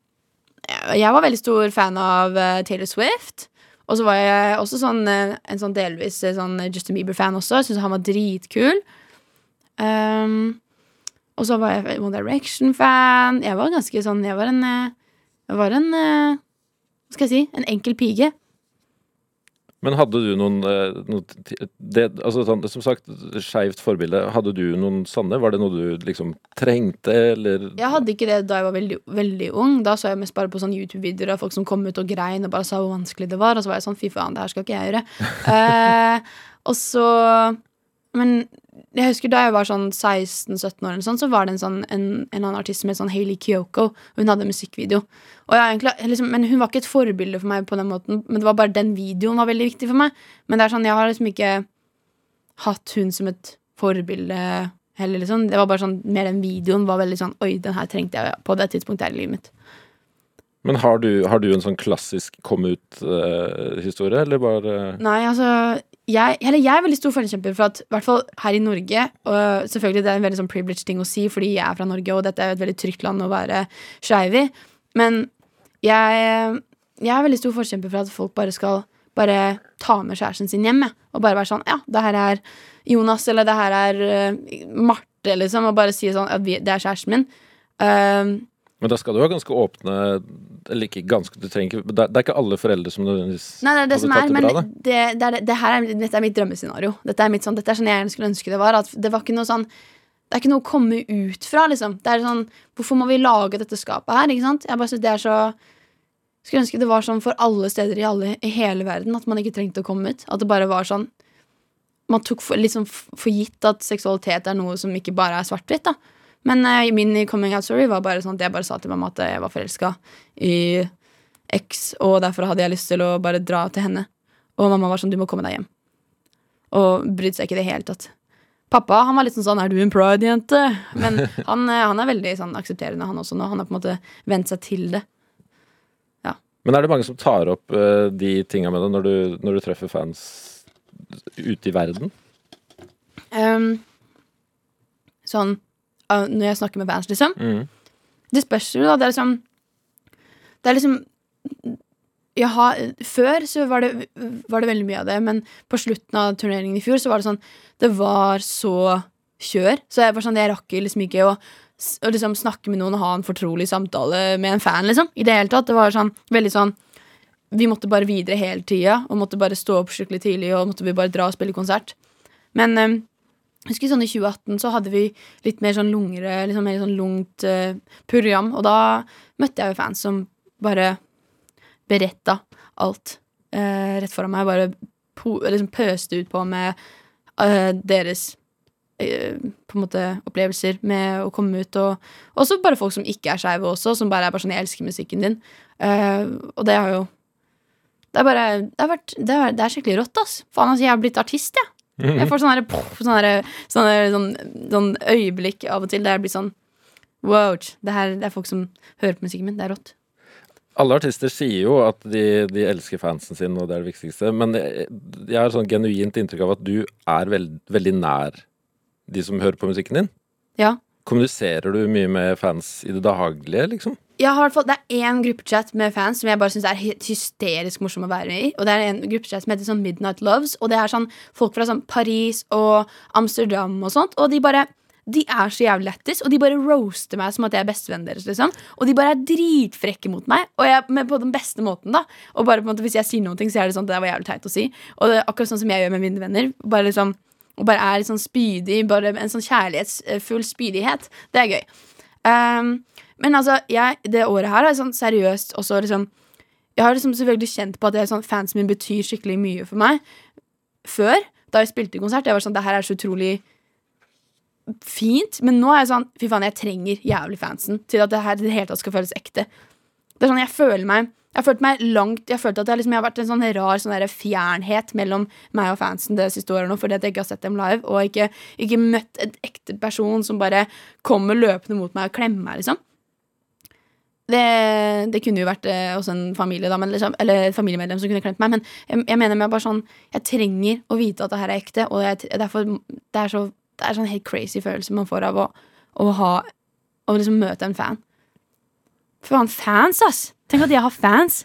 Jeg jeg var veldig stor fan av uh, Taylor Swift. Og så var jeg også sånn, uh, en sånn delvis uh, sånn Justin Bieber-fan også. Syntes han var dritkul. Um, og så var jeg One Direction-fan. Jeg var ganske sånn Jeg var en eh, Jeg var en eh, Hva skal jeg si? En enkel pige. Men hadde du noen, eh, noe det, altså, sånn, Som sagt, skeivt forbilde. Hadde du noen sanne? Var det noe du liksom trengte, eller Jeg hadde ikke det da jeg var veldig, veldig ung. Da så jeg mest bare på sånne YouTube-videoer av folk som kom ut og grein og bare sa hvor vanskelig det var. Og så var jeg sånn, fy faen, det her skal ikke jeg gjøre. Eh, og så Men jeg husker da jeg var sånn 16-17 år, sånn, så var det en, sånn, en, en annen artist som het sånn Hailey Kyoko. Og hun hadde musikkvideo. Egentlig, liksom, men hun var ikke et forbilde for meg på den måten. Men det var bare den videoen var veldig viktig for meg. Men det er sånn, jeg har liksom ikke hatt hun som et forbilde heller, liksom. Det var bare sånn, mer den videoen var veldig sånn Oi, den her trengte jeg på det tidspunktet her i livet mitt. Men har du, har du en sånn klassisk kom ut-historie, eller bare Nei, altså jeg, jeg er veldig stor forkjemper for at hvert fall her i Norge Og selvfølgelig det er en veldig sånn privileged ting å si fordi jeg er fra Norge, og dette er et veldig trygt land å være skeiv i. Men jeg, jeg er veldig stor forkjemper for at folk bare skal bare ta med kjæresten sin hjem. Og bare være sånn Ja, det her er Jonas, eller det her er eh, Marte, liksom. Og bare si sånn at det er kjæresten min. Um, Men da skal du ha ganske åpne Eller ikke ganske, du trenger ikke Det er ikke alle foreldre som nødvendigvis Nei, det det hadde tatt det men bra, da. det, det, er, det her er, dette er mitt drømmescenario. Dette er, mitt sånn, dette er sånn jeg gjerne skulle ønske det var. At det var ikke noe sånn Det er ikke noe å komme ut fra, liksom. Det er sånn Hvorfor må vi lage dette skapet her, ikke sant? Jeg bare synes det er så Skulle ønske det var sånn for alle steder i, alle, i hele verden, at man ikke trengte å komme ut. At det bare var sånn Man tok for, liksom for gitt at seksualitet er noe som ikke bare er svart-hvitt, da. Men uh, min coming out story var bare sånn at jeg bare sa til mamma at jeg var forelska i X, og derfor hadde jeg lyst til å bare dra til henne. Og mamma var sånn, du må komme deg hjem. Og brydde seg ikke i det hele tatt. Pappa han var litt sånn sånn, er du en pride-jente? Men han, eh, han er veldig sånn aksepterende, han også nå. Han har på en måte vent seg til det. Men er det mange som tar opp uh, de tinga med deg når du, når du treffer fans ute i verden? Um, sånn Når jeg snakker med fans, liksom. Mm. Det spørs jo, da. Det er liksom Det er liksom jeg har, Før så var det, var det veldig mye av det, men på slutten av turneringen i fjor så var det sånn Det var så kjør. Så jeg var sånn, jeg rakk liksom ikke å, å liksom snakke med noen og ha en fortrolig samtale med en fan, liksom. I det hele tatt. Det var sånn veldig sånn Vi måtte bare videre hele tida, og måtte bare stå opp skikkelig tidlig, og måtte vi bare dra og spille konsert. Men eh, jeg husker sånn i 2018 så hadde vi litt mer sånn lungere, liksom mer sånn lungt uh, program, og da møtte jeg jo fans som bare beretta alt uh, rett foran meg. Bare po liksom pøste ut på med uh, deres på en måte opplevelser med å komme ut. Og også bare folk som ikke er skeive også, som bare er bare sånn 'jeg elsker musikken din'. Og det har jo Det er bare Det, har vært, det, er, det er skikkelig rått, ass. Faen, altså, jeg har blitt artist, jeg. Jeg får sånne, poff, sånne, sånne sånn, sånn øyeblikk av og til der jeg blir sånn Wow, det, her, det er folk som hører på musikken min. Det er rått. Alle artister sier jo at de, de elsker fansen sin, og det er det viktigste. Men jeg, jeg har sånn genuint inntrykk av at du er veld, veldig nær de som hører på musikken din. Ja. Kommuniserer du mye med fans i det daglige, liksom? Jeg har hvert Det er én gruppechat med fans som jeg bare syns er hysterisk morsom å være med i. Og det er en gruppechat som heter sånn Midnight Loves. Og det er sånn folk fra sånn Paris og Amsterdam og sånt. Og de bare De er så jævlig lættis, og de bare roaster meg som at jeg er bestevennen deres. liksom Og de bare er dritfrekke mot meg, og jeg, men på den beste måten. da Og bare på en måte Hvis jeg sier ting, så er det sånn Det var jævlig teit å si. Og det er akkurat sånn som jeg gjør med mine venner. Bare liksom Og bare er litt sånn spydig. Bare en sånn kjærlighetsfull spydighet. Det er gøy. Um, men altså, jeg, det året her er sånn seriøst også liksom Jeg har liksom selvfølgelig kjent på at sånn, fansen min betyr skikkelig mye for meg. Før, da jeg spilte konsert, jeg var sånn Det her er så utrolig fint. Men nå er jeg sånn Fy faen, jeg trenger jævlig fansen til at det her det hele tatt skal føles ekte. Det er sånn, jeg føler meg jeg har følt meg langt Jeg har følt at jeg, liksom, jeg har vært en sånn rar sånn fjernhet mellom meg og fansen det siste året nå, fordi at jeg ikke har sett dem live, og ikke, ikke møtt en ekte person som bare kommer løpende mot meg og klemmer meg, liksom. Det, det kunne jo vært eh, også en familie, da, men liksom, eller et familiemedlem som kunne klemt meg. Men jeg, jeg mener meg bare sånn Jeg trenger å vite at det her er ekte, og jeg, derfor, det er så Det er sånn helt crazy følelse man får av å, å ha Å liksom møte en fan. Faen, fans, ass! Tenk at jeg har fans!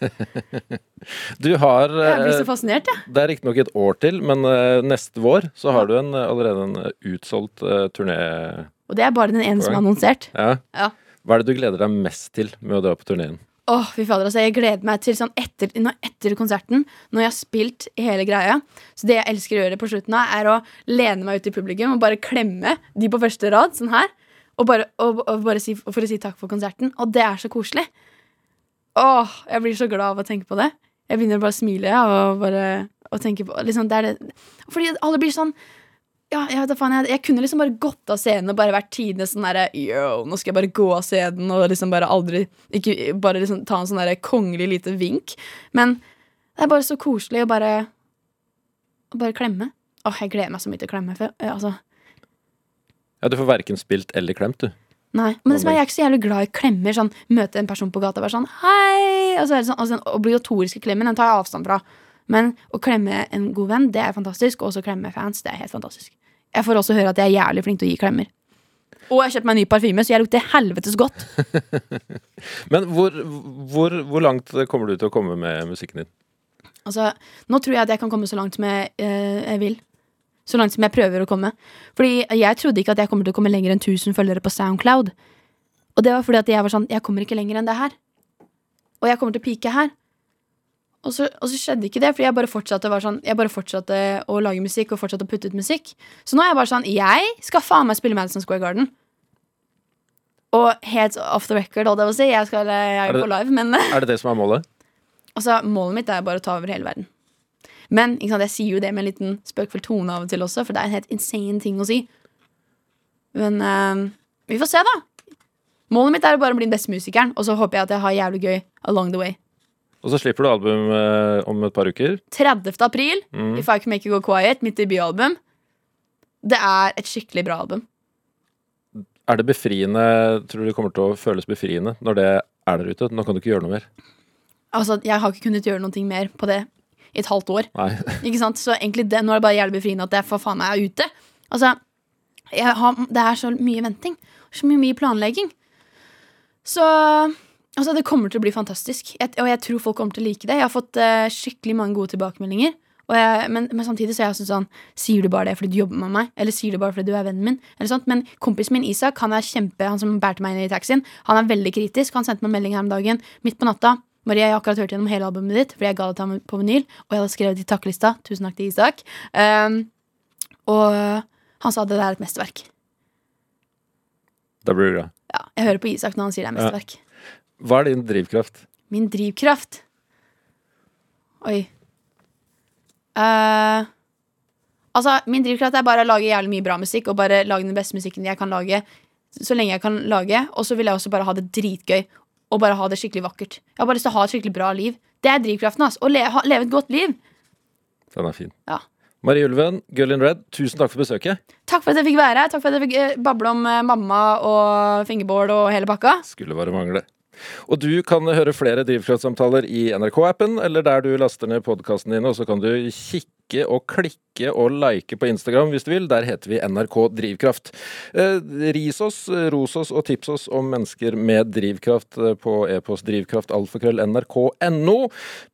Du har Jeg blir så eh, fascinert, jeg. Det er riktignok et år til, men eh, neste vår så har du en, eh, allerede en utsolgt turné. Og det er bare den ene som er annonsert. Ja. Ja. Hva er det du gleder deg mest til med å dra på turneen? Åh, fy fader, altså Jeg gleder meg til sånn etter, etter konserten, når jeg har spilt hele greia. Så det jeg elsker å gjøre på slutten av, er å lene meg ut i publikum og bare klemme de på første rad, sånn her. Og bare, og, og bare si, for å si takk for konserten. Og det er så koselig. Åh, jeg blir så glad av å tenke på det. Jeg begynner bare å smile og bare og tenke på liksom, det det. Fordi alle blir sånn ja, jeg, vet faen, jeg, jeg kunne liksom bare gått av scenen og bare vært tidenes sånn derre Yo, nå skal jeg bare gå av scenen og liksom bare aldri Ikke bare liksom ta en sånn derre kongelig lite vink. Men det er bare så koselig å bare Å bare klemme. Åh, jeg gleder meg så mye til å klemme. For, ja, altså, Ja, Du får verken spilt eller klemt, du. Nei. Men det som er, jeg er ikke så jævlig glad i klemmer. Sånn, møte en person på gata og være sånn hei! Og så er det sånn, altså, den obligatoriske klemmen den tar jeg avstand fra. Men å klemme en god venn, det er fantastisk. Og også klemme fans, det er helt fantastisk. Jeg får også høre at jeg er jævlig flink til å gi klemmer. Og jeg har kjøpt meg ny parfyme, så jeg lukter helvetes godt. Men hvor, hvor, hvor langt kommer du til å komme med musikken din? Altså, nå tror jeg at jeg kan komme så langt som jeg, eh, jeg vil. Så langt som jeg prøver å komme. Fordi jeg trodde ikke at jeg kommer til å komme lenger enn 1000 følgere på Soundcloud. Og det var fordi at jeg var sånn Jeg kommer ikke lenger enn det her. Og jeg kommer til å pike her. Og så, og så skjedde ikke det, fordi jeg bare fortsatte sånn Jeg bare fortsatte å lage musikk og fortsatte å putte ut musikk. Så nå er jeg bare sånn Jeg skal faen meg spille Madison Square Garden. Og helt off the record, holdt jeg på å si. Jeg, skal, jeg er på live, men Er det det som er målet? Altså, målet mitt er bare å ta over hele verden. Men sant, jeg sier jo det med en liten spøkfull tone av og til også, for det er en helt insane ting å si. Men uh, vi får se, da. Målet mitt er å bare bli den beste musikeren, og så håper jeg at jeg har jævlig gøy along the way. Og så slipper du album eh, om et par uker. 30. april, Mm. If I Can Make You Go Quiet, mitt debutalbum. Det er et skikkelig bra album. Er det befriende, tror du det kommer til å føles befriende når det er der ute? Nå kan du ikke gjøre noe mer. Altså, Jeg har ikke kunnet gjøre noe mer på det i et halvt år. Ikke sant? Så egentlig det, nå er det bare jævlig befriende at jeg for faen meg er ute. Altså, har, Det er så mye venting. Så mye, mye planlegging. Så altså, det kommer til å bli fantastisk. Jeg, og jeg tror folk kommer til å like det. Jeg har fått uh, skikkelig mange gode tilbakemeldinger. Jeg, men, men samtidig så er jeg sånn Sier du bare det fordi du jobber med meg? Eller sier du bare fordi du er vennen min? Eller sånt. Men kompisen min Isak, han er kjempe Han som bærte meg inn i taxien, han er veldig kritisk. Han sendte meg melding her om dagen, midt på natta. Marie, jeg har akkurat hørt gjennom hele albumet ditt, fordi jeg ga det til ham på vinyl. Og jeg hadde skrevet i takkelista. Tusen takk til Isak. Um, og han sa det der er et mesterverk. Da blir det bra. Ja, jeg hører på Isak når han sier det er mesterverk. Hva er din drivkraft? Min drivkraft Oi. Uh, altså, min drivkraft er bare å lage jævlig mye bra musikk og bare lage den beste musikken jeg kan lage. Så lenge jeg kan lage. Og så vil jeg også bare ha det dritgøy. Og bare ha det skikkelig vakkert. Jeg har bare lyst til å ha et skikkelig bra liv. Det er drivkraften. ass Å le, ha, leve et godt liv. Den er fin. Ja. Marie Ulven, Girl in Red, tusen takk for besøket. Takk for at jeg fikk være her. Takk for at jeg fikk eh, bable om eh, mamma og fingerboard og hele pakka. Skulle bare mangle. Og du kan høre flere Drivkraftsamtaler i NRK-appen, eller der du laster ned podkastene dine, og så kan du kikke og klikke og like på Instagram hvis du vil. Der heter vi NRK Drivkraft. Eh, ris oss, ros oss og tips oss om mennesker med drivkraft eh, på e-post drivkraftalfakrøll.nrk.no.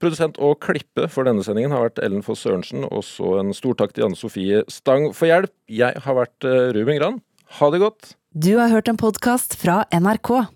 Produsent og klippe for denne sendingen har vært Ellen Foss Sørensen, og så en stor takk til Anne Sofie Stang for hjelp. Jeg har vært eh, Ruben Gran. Ha det godt. Du har hørt en podkast fra NRK.